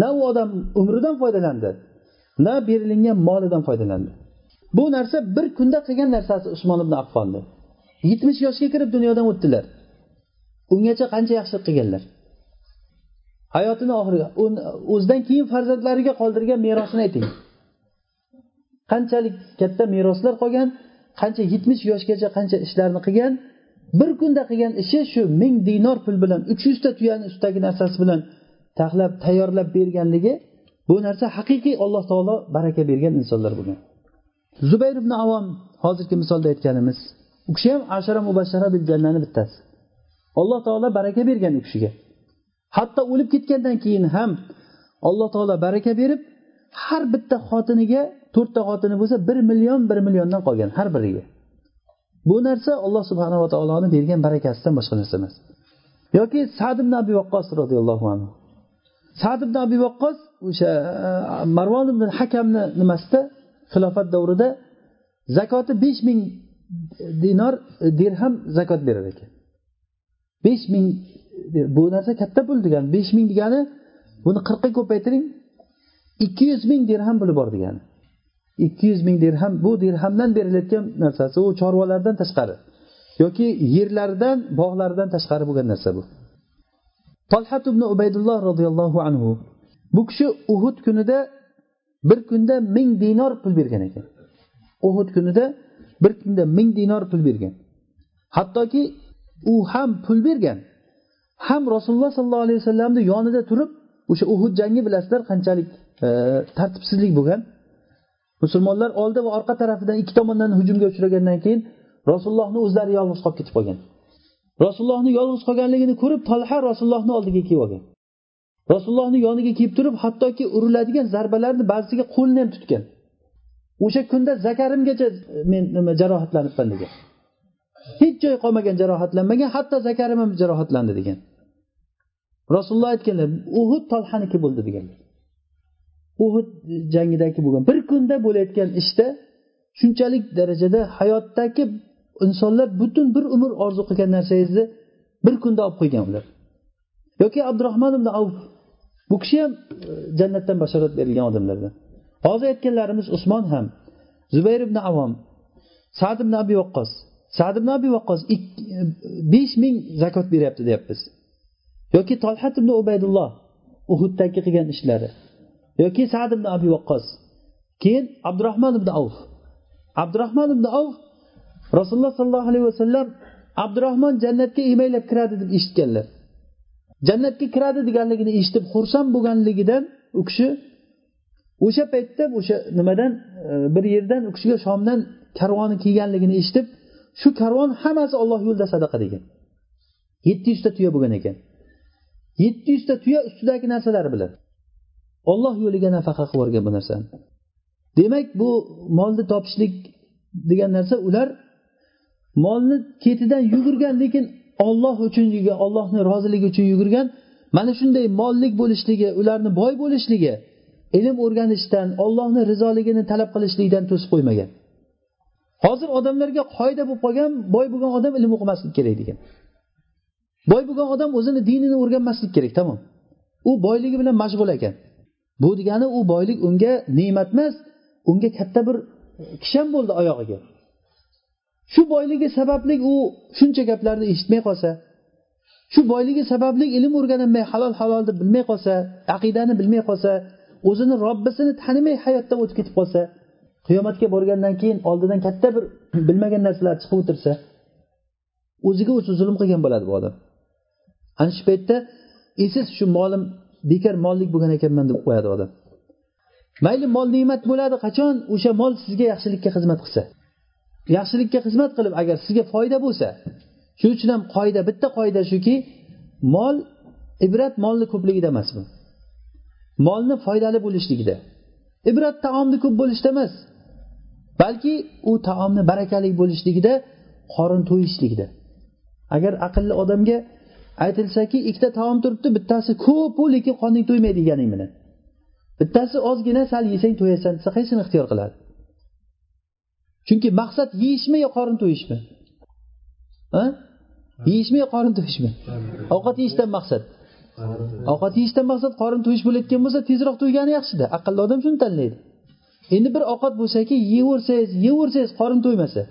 Na u odam umridan foydalandi na berilingan molidan foydalandi. Bu narsa bir kunda qilgan narsasi usmon ibn affonni yetmish yoshga kirib dunyodan o'tdilar. Ungacha qancha yaxshilik qilganlar? Hayotini oxiriga o'zidan keyin farzandlariga qoldirgan merosini ayting. Qanchalik katta meroslar qolgan qancha yetmish yoshgacha qancha ishlarni qilgan bir kunda qilgan ishi shu ming dinor pul bilan uch yuzta tuyani ustidagi narsasi bilan taxlab tayyorlab berganligi bu narsa haqiqiy alloh taolo baraka bergan insonlar bo'lgan zubayr ibn avom hozirgi misolda aytganimiz u kishi ham ashara mubashshara bil jannani bittasi. Alloh taolo baraka bergan u kishiga. Hatto o'lib ketgandan keyin ham alloh taolo baraka berib har bitta xotiniga to'rtta xotini bo'lsa bir million bir milliondan qolgan har biriga. Bu narsa alloh subhanava taoloni bergan barakasidan boshqa narsa emas. Yoki sad ibn abi vaqqos roziyallohu anhu. Sad ibn abi vaqqos o'sha e, marvon ibn hakamni nimasida xilofat davrida zakoti besh ming dinor dirham zakot berar ekan. Besh ming bu narsa katta pul degani besh ming degani buni qirqqa ko'paytiring ikki yuz ming dirham puli bor degani. Ikki yuz ming dirham bu dirhamdan berilayotgan narsasi u chorvalardan tashqari yoki yerlaridan bog'laridan tashqari bo'lgan narsa bu. Tolhat ibn ubaydulloh roziyallohu anhu bu kishi uhud kunida bir kunda ming dinor pul bergan ekan. Uhud kunida bir kunda ming dinor pul bergan. Hattoki u ham pul bergan. Ham rasululloh sollallohu alayhi vasallamni yonida turib o'sha uhud jangi bilasizlar qanchalik e, tartibsizlik bo'lgan. Musulmonlar oldi va orqa tarafidan ikki tomondan hujumga uchragandan keyin rasulullohni o'zlari yolg'iz qolib ketib qolgan. Rasulullohni yolg'iz qolganligini ko'rib tolha rasulullohni oldiga kelib olgan. Rasulullohni yoniga kelib turib hattoki uriladigan zarbalarni ba'zisiga qo'lini ham tutgan. O'sha kunda zakarimgacha e, men nima jarohatlanibman degan. Hech joyi qolmagan jarohatlanmagan hatto zakarim ham jarohatlandi degan. Rasululloh aytganlar uhud tolhaniki bo'ldi deganlar uhud jangidagi bo'lgan. Bir kunda bo'layotgan ishda shunchalik darajada hayotdagi insonlar butun bir umr orzu qilgan narsangizni bir kunda olib qo'ygan ular. Yoki abdurahmon ibn avf bu kishi ham e, jannatdan bashorat berilgan odamlardan. Hozir aytganlarimiz usmon ham zubayr ibn avom sad ibn abi vaqqos sad ibn abi vaqqos besh ming zakot beryapti deyapmiz. Yoki tolhat ibn ubaydulloh uhuddagi qilgan ishlari. Yoki sad ibn abi vaqqos keyin abdurahmon ibn avf abdurahmon ibn avf rasululloh sollallohu alayhi vasallam abdurahmon jannatga emaylab kiradi deb eshitganlar. Jannatga kiradi deganligini eshitib xursand bo'lganligidan u kishi o'sha paytda o'sha nimadan e, bir yerdan u kishiga shomdan karvoni kelganligini eshitib shu karvon hammasi olloh yo'lida sadaqa degan. Yetti yuzta tuya bo'lgan ekan. Yetti yuzta tuya ustidagi narsalar bilan. Olloh yo'liga nafaqa qilib yuborgan bu narsani demak bu molni topishlik degan narsa ular molni ketidan yugurgan lekin olloh uchun ollohni roziligi uchun yugurgan mana shunday mollik bo'lishligi ularni boy bo'lishligi ilm o'rganishdan ollohni rizoligini talab qilishlikdan to'sib qo'ymagan. Hozir odamlarga qoida bo'lib qolgan boy bo'lgan odam ilm o'qimaslik kerak degan. Boy bo'lgan odam o'zini dinini o'rganmaslik kerak tamom. U boyligi bilan mashg'ul ekan. Bu degani u boylik unga ne'mat emas unga katta bir kishan bo'ldi oyog'iga. Shu boyligi sababli u shuncha gaplarni eshitmay qolsa shu boyligi sababli ilm o'rganolmay halol halolni bilmay qolsa aqidani bilmay qolsa o'zini robbisini tanimay hayotdan o'tib ketib qolsa qiyomatga borgandan keyin oldidan katta bir bilmagan narsalar chiqib o'tirsa o'ziga o'zi zulm qilgan bo'ladi bu odam. Ana shu paytda esiz shu molim bekor mollik bo'lgan ekanman deb qo'yadi odam. Mayli mol ne'mat bo'ladi qachon o'sha mol sizga yaxshilikka xizmat qilsa? Yaxshilikka xizmat qilib agar sizga foyda bo'lsa shuning uchun ham qoida bitta qoida shuki mol ibrat molni ko'pligida emas bu. Molni foydali bo'lishligida. Ibrat taomni ko'p bo'lishda emas. Balki u taomni barakali bo'lishligida qorin to'yishligida. Agar aqlli odamga aytilsaki ikkita taom turibdi bittasi ko'pu lekin qorning to'ymaydi deganing bilan bittasi ozgina sal yesang to'yasan desa qaysini ixtiyor qiladi. Chunki maqsad yeyishmi yo qorin to'yishmi? Yeyishmi yo qorin to'yishmi? Ovqat yeyishdan maqsad. Ovqat yeyishdan maqsad qorin to'yish bo'layotgan bo'lsa tezroq to'ygani yaxshida. Aqlli odam shuni tanlaydi. Endi bir ovqat bo'lsaki yeyversangiz yeyversangiz qorin to'ymasa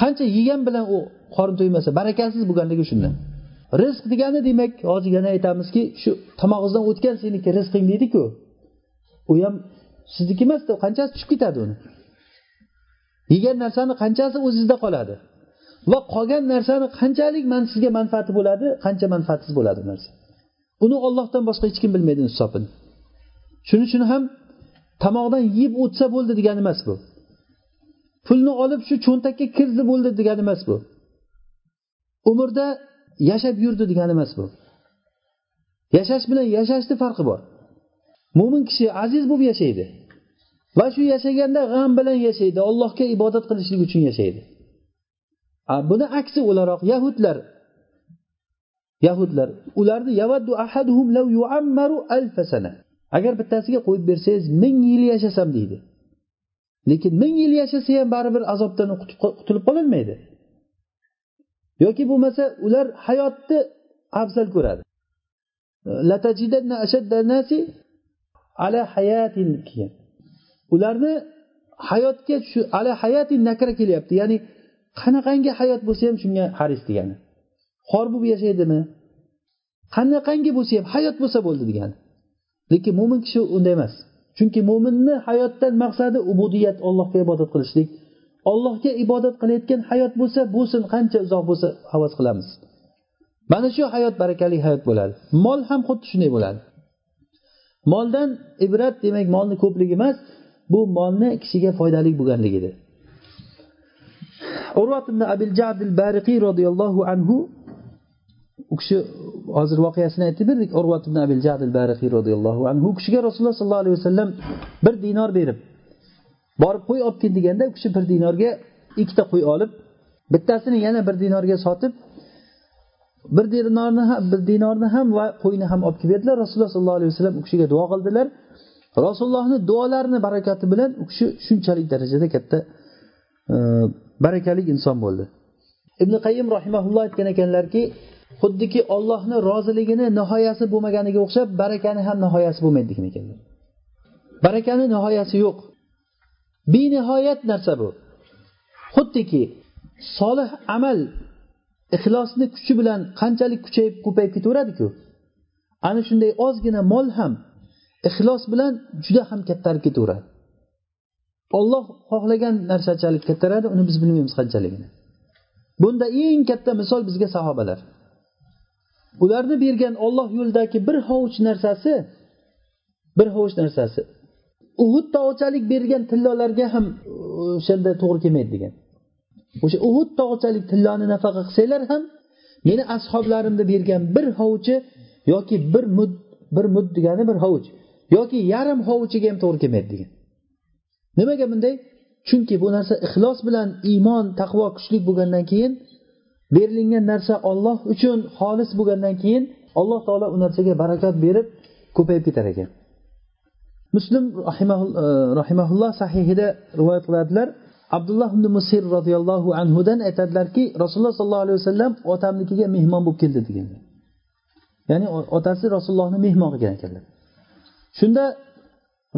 qancha yegan bilan u qorin to'ymasa barakasiz bo'lganligi shundan. Rizq degani demak hozir yana aytamizki shu tomog'ingizdan o'tgan seniki rizqing deydiku. U ham sizniki emasda qanchasi tushib ketadi uni? Yegan narsani qanchasi o'zizda qoladi? Va qolgan narsani qanchalik man sizga manfaati bo'ladi qancha manfaatsiz bo'ladi bu narsa? Buni ollohdan boshqa hech kim bilmaydi hisobini shuning uchun ham tomoqdan yeb o'tsa bo'ldi degani emas bu. Pulni olib shu cho'ntakka kirdi bo'ldi degani emas bu. Umrda yashab yurdi degani emas bu. Yashash bilan yashashni farqi bor. Mo'min kishi aziz bo'lib yashaydi. Va shu yashaganda g'am bilan yashaydi allohga ibodat qilishlik uchun yashaydi. Buni aksi o'laroq yahudlar yahudlar ularni yavaddu ahaduhum law yuammaru alfa sana. Agar bittasiga qo'yib bersangiz ming yil yashasam deydi. Lekin ming yil yashasa ham baribir azobdan qutulib qololmaydi yoki bo'lmasa ular hayotni afzal ko'radi. Ularni hayotga shu ala hayatin nakra kelyapti. Ya'ni qanaqangi hayot bo'lsa ham shunga haris degani. Xor bo'lib yashaydimi? Qanaqangi bo'lsa ham hayot bo'lsa bo'ldi degani. Lekin mo'min kishi unday emas. Chunki mo'minni hayotdan maqsadi ubudiyat allohga ibodat qilishlik. Ollohga ibodat qilayotgan hayot bo'lsa bo'lsin qancha uzoq bo'lsa havas qilamiz. Mana shu hayot barakali hayot bo'ladi. Mol ham xuddi shunday bo'ladi. Moldan ibrat demak molni ko'pligi emas bu molni kishiga foydali bo'lganligidir. Urvat ibn abil jadil bariqiy roziyallohu anhu u kishi hozir voqeasini aytib berdik urvat ibn abil jadil bariqiy roziyallohu anhu. U kishiga rasululloh sollallohu alayhi vasallam bir dinor berib borib qo'y olib kel deganda u kishi bir dinorga ikkita qo'y olib bittasini yana bir dinorga sotib bir dinorni ham bir dinorni ham va qo'yni ham olib kelib berdilar. Rasululloh sollallohu alayhi vasallam u kishiga duo qildilar. Rasulullohni duolarini barakati bilan u kishi shunchalik darajada katta e, barakali inson bo'ldi. Ibn qayim rahimaulloh aytgan ekanlarki xuddiki ollohni roziligini nihoyasi bo'lmaganiga o'xshab barakani ham nihoyasi bo'lmaydi degan ekanlar barakani nihoyasi yo'q. Benihoyat narsa bu. Xuddiki solih amal ixlosni kuchi bilan qanchalik kuchayib ko'payib ketaveradiku? Ana shunday ozgina mol ham ixlos bilan juda ham kattarib ketaveradi. Olloh xohlagan narsachalik kattaradi uni biz bilmaymiz qanchaligini. Bunda eng katta misol bizga sahobalar. Ularni bergan olloh yo'lidagi bir hovuch narsasi bir hovuch narsasi. Uhud tog'chalik bergan tillolarga ham o'shanda to'g'ri kelmaydi degan. O'sha uhud tog'chalik tilloni nafaqa qilsanglar ham meni ashoblarimni bergan bir hovuchi yoki bir mud bir mud degani bir hovuch yoki yarim hovuchiga ham to'g'ri kelmaydi degan. Nimaga bunday? Chunki bu narsa ixlos bilan iymon taqvo kuchli bo'lgandan keyin berilingan narsa olloh uchun xolis bo'lgandan keyin alloh taolo u narsaga barakat berib ko'payib ketar ekan. Muslim rahimaulloh e, sahihida rivoyat qiladilar. Abdulloh ibn musir roziyallohu anhudan aytadilarki rasululloh sollallohu alayhi vasallam otamnikiga mehmon bo'lib keldi deganlar. Ya'ni otasi rasulullohni mehmon qilgan ekanlar shunda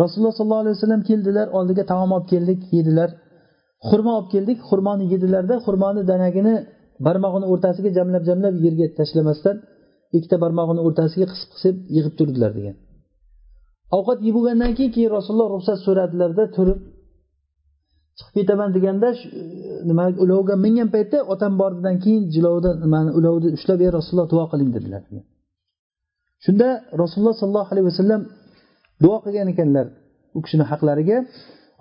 rasululloh sollallohu alayhi vasallam keldilar oldiga taom olib keldik yedilar. Xurmo olib keldik xurmoni yedilarda xurmoni danagini barmog'ini o'rtasiga jamlab jamlab yerga tashlamasdan ikkita barmog'ini o'rtasiga qisib qisib yig'ib turdilar degan. Ovqat yeb bo'lgandan keyin keyin rasululloh ruxsat so'radilarda turib chiqib ketaman deganda e, nima ulovga mingan paytda otam bordidan keyin jilovda nimani ulovni ushlab ey rasululloh duo qiling dedilar. Shunda rasululloh sollallohu alayhi vasallam duo qilgan ekanlar u kishini haqlariga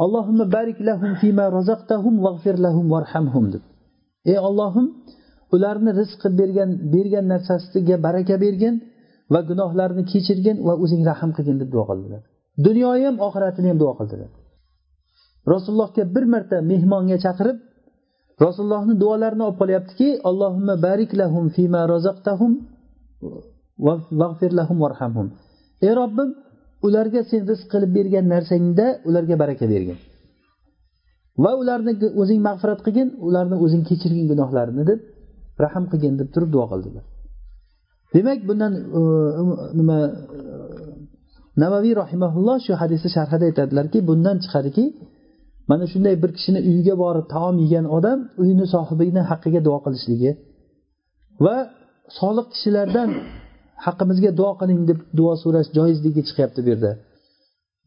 allohimma barik lahum fima razaqtahum vag'fir lahum varhamhum deb. Ey ollohim ularni rizq qilib bergan bergan narsasiga baraka bergin va gunohlarini kechirgin va o'zing rahm qilgin deb duo qildilar. Dunyoni ham oxiratini ham duo qildilar. Rasulullohga bir marta mehmonga chaqirib rasulullohni duolarini olib qolyaptiki allohimma barik lahum fima razaqtahum lahum varhamhum ey robbim ularga sen rizq qilib bergan narsangda ularga baraka bergin. Va ularni o'zing mag'firat qilgin ularni o'zing kechirgin gunohlarini deb rahm qilgin deb turib duo qildilar. Demak bundan nima navaviy rahimaulloh shu hadisni sharhida aytadilarki bundan chiqadiki mana shunday bir kishini uyiga borib taom yegan odam uyini sohibini haqqiga duo qilishligi va solih kishilardan haqqimizga duo qiling deb duo so'rash joizligi chiqyapti bu yerda.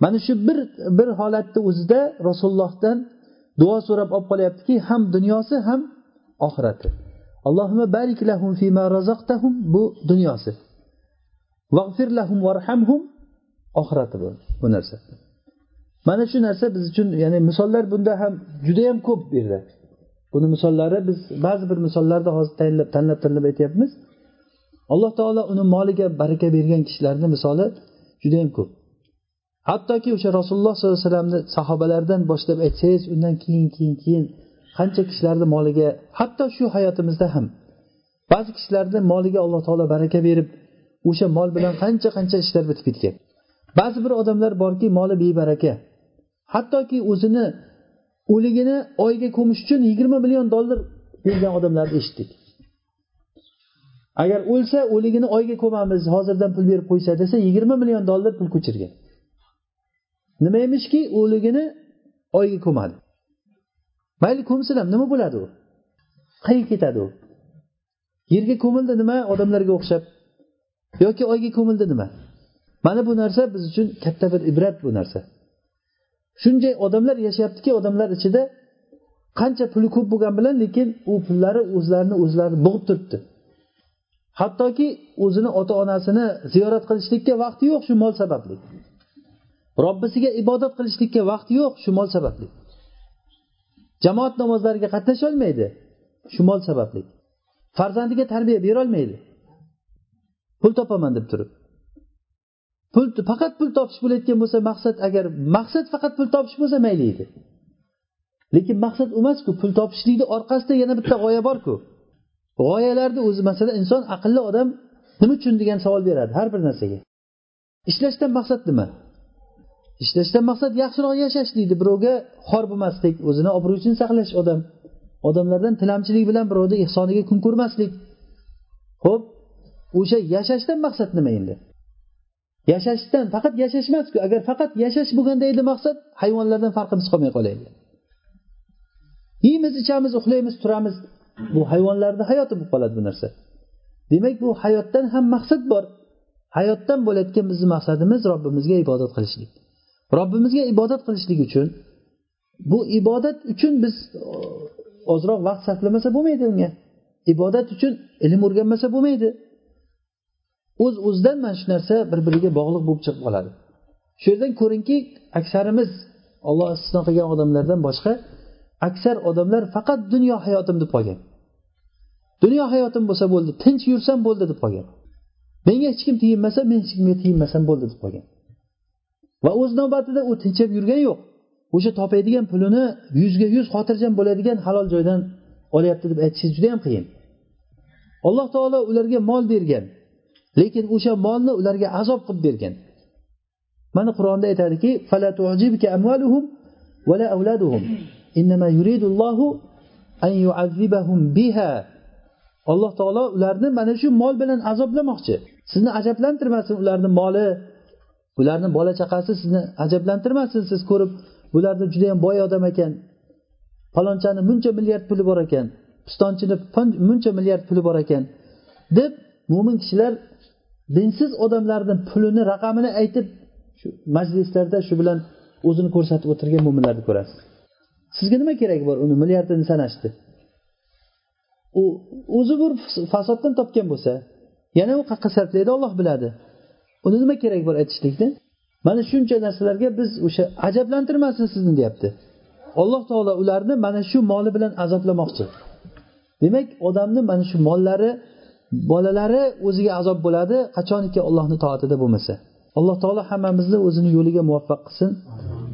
Mana shu bir bir holatni o'zida rasulullohdan duo so'rab olib qolyaptiki ham dunyosi ham oxirati. Allohimma barik lahum fima razaqtahum bu dunyosi. Vag'fir lahum varhamhum oxirati bu bu narsa. Mana shu narsa biz uchun ya'ni misollar bunda ham judayam ko'p bu yerda. Buni misollari biz ba'zi bir misollarni hozir tanlab tanlab tanlab aytyapmiz. Alloh taolo uni moliga baraka bergan kishilarni misoli judayam ko'p. Hattoki o'sha rasululloh sollallohu alayhi vasallamni sahobalardan boshlab aytsangiz undan keyin keyin keyin qancha kishilarni moliga hatto shu hayotimizda ham ba'zi kishilarni moliga alloh taolo baraka berib o'sha mol bilan qancha qancha ishlar bitib ketgan. Ba'zi bir odamlar borki moli bebaraka hattoki o'zini o'ligini oyga ko'mish uchun yigirma million dollar bergan odamlarni eshitdik. Agar o'lsa o'ligini oyga ko'mamiz hozirdan pul berib qo'ysa desa yigirma million dollar pul ko'chirgan. Nima emishki o'ligini oyga ko'madi. Mayli ko'msin ham nima bo'ladi u? Qayerga ketadi u? Yerga ko'mildi nima odamlarga o'xshab? Yoki oyga ko'mildi nima? Mana bu narsa biz uchun katta bir ibrat bu narsa. Shunday odamlar yashayaptiki odamlar ichida qancha puli ko'p bo'lgani bilan lekin u pullari o'zlarini o'zlari bo'g'ib turibdi. Hattoki o'zini ota onasini ziyorat qilishlikka vaqti yo'q shu mol sababli. Robbisiga ibodat qilishlikka vaqti yo'q shu mol sababli. Jamoat namozlariga qatnasholmaydi shu mol sababli. Farzandiga tarbiya berolmaydi. Pul topaman deb turib. Pul faqat pul topish bo'layotgan bo'lsa maqsad agar maqsad faqat pul topish bo'lsa mayli edi. Lekin maqsad emasku pul topishlikni orqasida yana bitta g'oya borku. G'oyalarni o'zi masalan inson aqlli odam nima uchun degan savol beradi har bir narsaga? Ishlashdan maqsad nima? Ishlashdan maqsad yaxshiroq yashash deydi. Birovga xor bo'lmaslik o'zini obro'sini saqlash odam. Odamlardan tilamchilik bilan birovni ehsoniga kun ko'rmaslik. Ho'p o'sha yashashdan maqsad nima endi? Yashashdan faqat yashash emasku agar faqat yashash bo'lganda edi maqsad hayvonlardan farqimiz qolmay qolaydi yeymiz ichamiz uxlaymiz turamiz. Bu hayvonlarni hayoti bo'lib qoladi bu narsa. Demak bu hayotdan ham maqsad bor. Hayotdan bo'layotgan bizni maqsadimiz robbimizga ibodat qilishlik. Robbimizga ibodat qilishlik uchun bu ibodat uchun biz ozroq vaqt sarflamasa bo'lmaydi unga. Ibodat uchun ilm o'rganmasa bo'lmaydi. O'z uz o'zidan mana shu narsa bir biriga bog'liq bo'lib chiqib qoladi. Shu yerdan ko'ringki aksarimiz olloh istisno qilgan odamlardan boshqa aksar odamlar faqat dunyo hayotim deb qolgan. Dunyo hayotim bo'lsa bo'ldi tinch yursam bo'ldi deb qolgan. Menga hech kim tiyinmasa men hech kimga tiyinmasam bo'ldi deb qolgan. Va o'z navbatida u tinchib yurgani yo'q. O'sha topadigan pulini yuzga yuz xotirjam bo'ladigan halol joydan olyapti deb aytishingiz juda yam qiyin. Alloh taolo ularga mol bergan lekin o'sha molni ularga azob qilib bergan. Mana qur'onda aytadiki alloh taolo ularni mana shu mol bilan azoblamoqchi. Sizni ajablantirmasin ularni moli ularni bola chaqasi sizni ajablantirmasin siz ko'rib bularni judayam boy odam ekan. Falonchani buncha milliard puli bor ekan. Pistonchini buncha milliard puli bor ekan. Deb mo'min kishilar dinsiz odamlarni pulini raqamini aytib shu majlislarda shu bilan o'zini ko'rsatib o'tirgan mo'minlarni ko'rasiz. Sizga nima keragi bor? Uni milliardini sanashni u o'zi bir fasoddan topgan bo'lsa yana u qayerqa sarflaydi olloh biladi. Uni nima keragi bor aytishlikni? Mana shuncha narsalarga biz o'sha ajablantirmasin sizni deyapti. Alloh taolo ularni mana shu moli bilan azoblamoqchi. Demak odamni mana shu mollari bolalari o'ziga azob bo'ladi qachoniki allohni toatida bo'lmasa. Alloh taolo hammamizni o'zini yo'liga muvaffaq qilsin.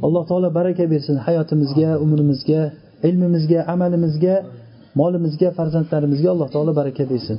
Alloh taolo baraka bersin hayotimizga umrimizga ilmimizga amalimizga molimizga farzandlarimizga alloh taolo baraka bersin.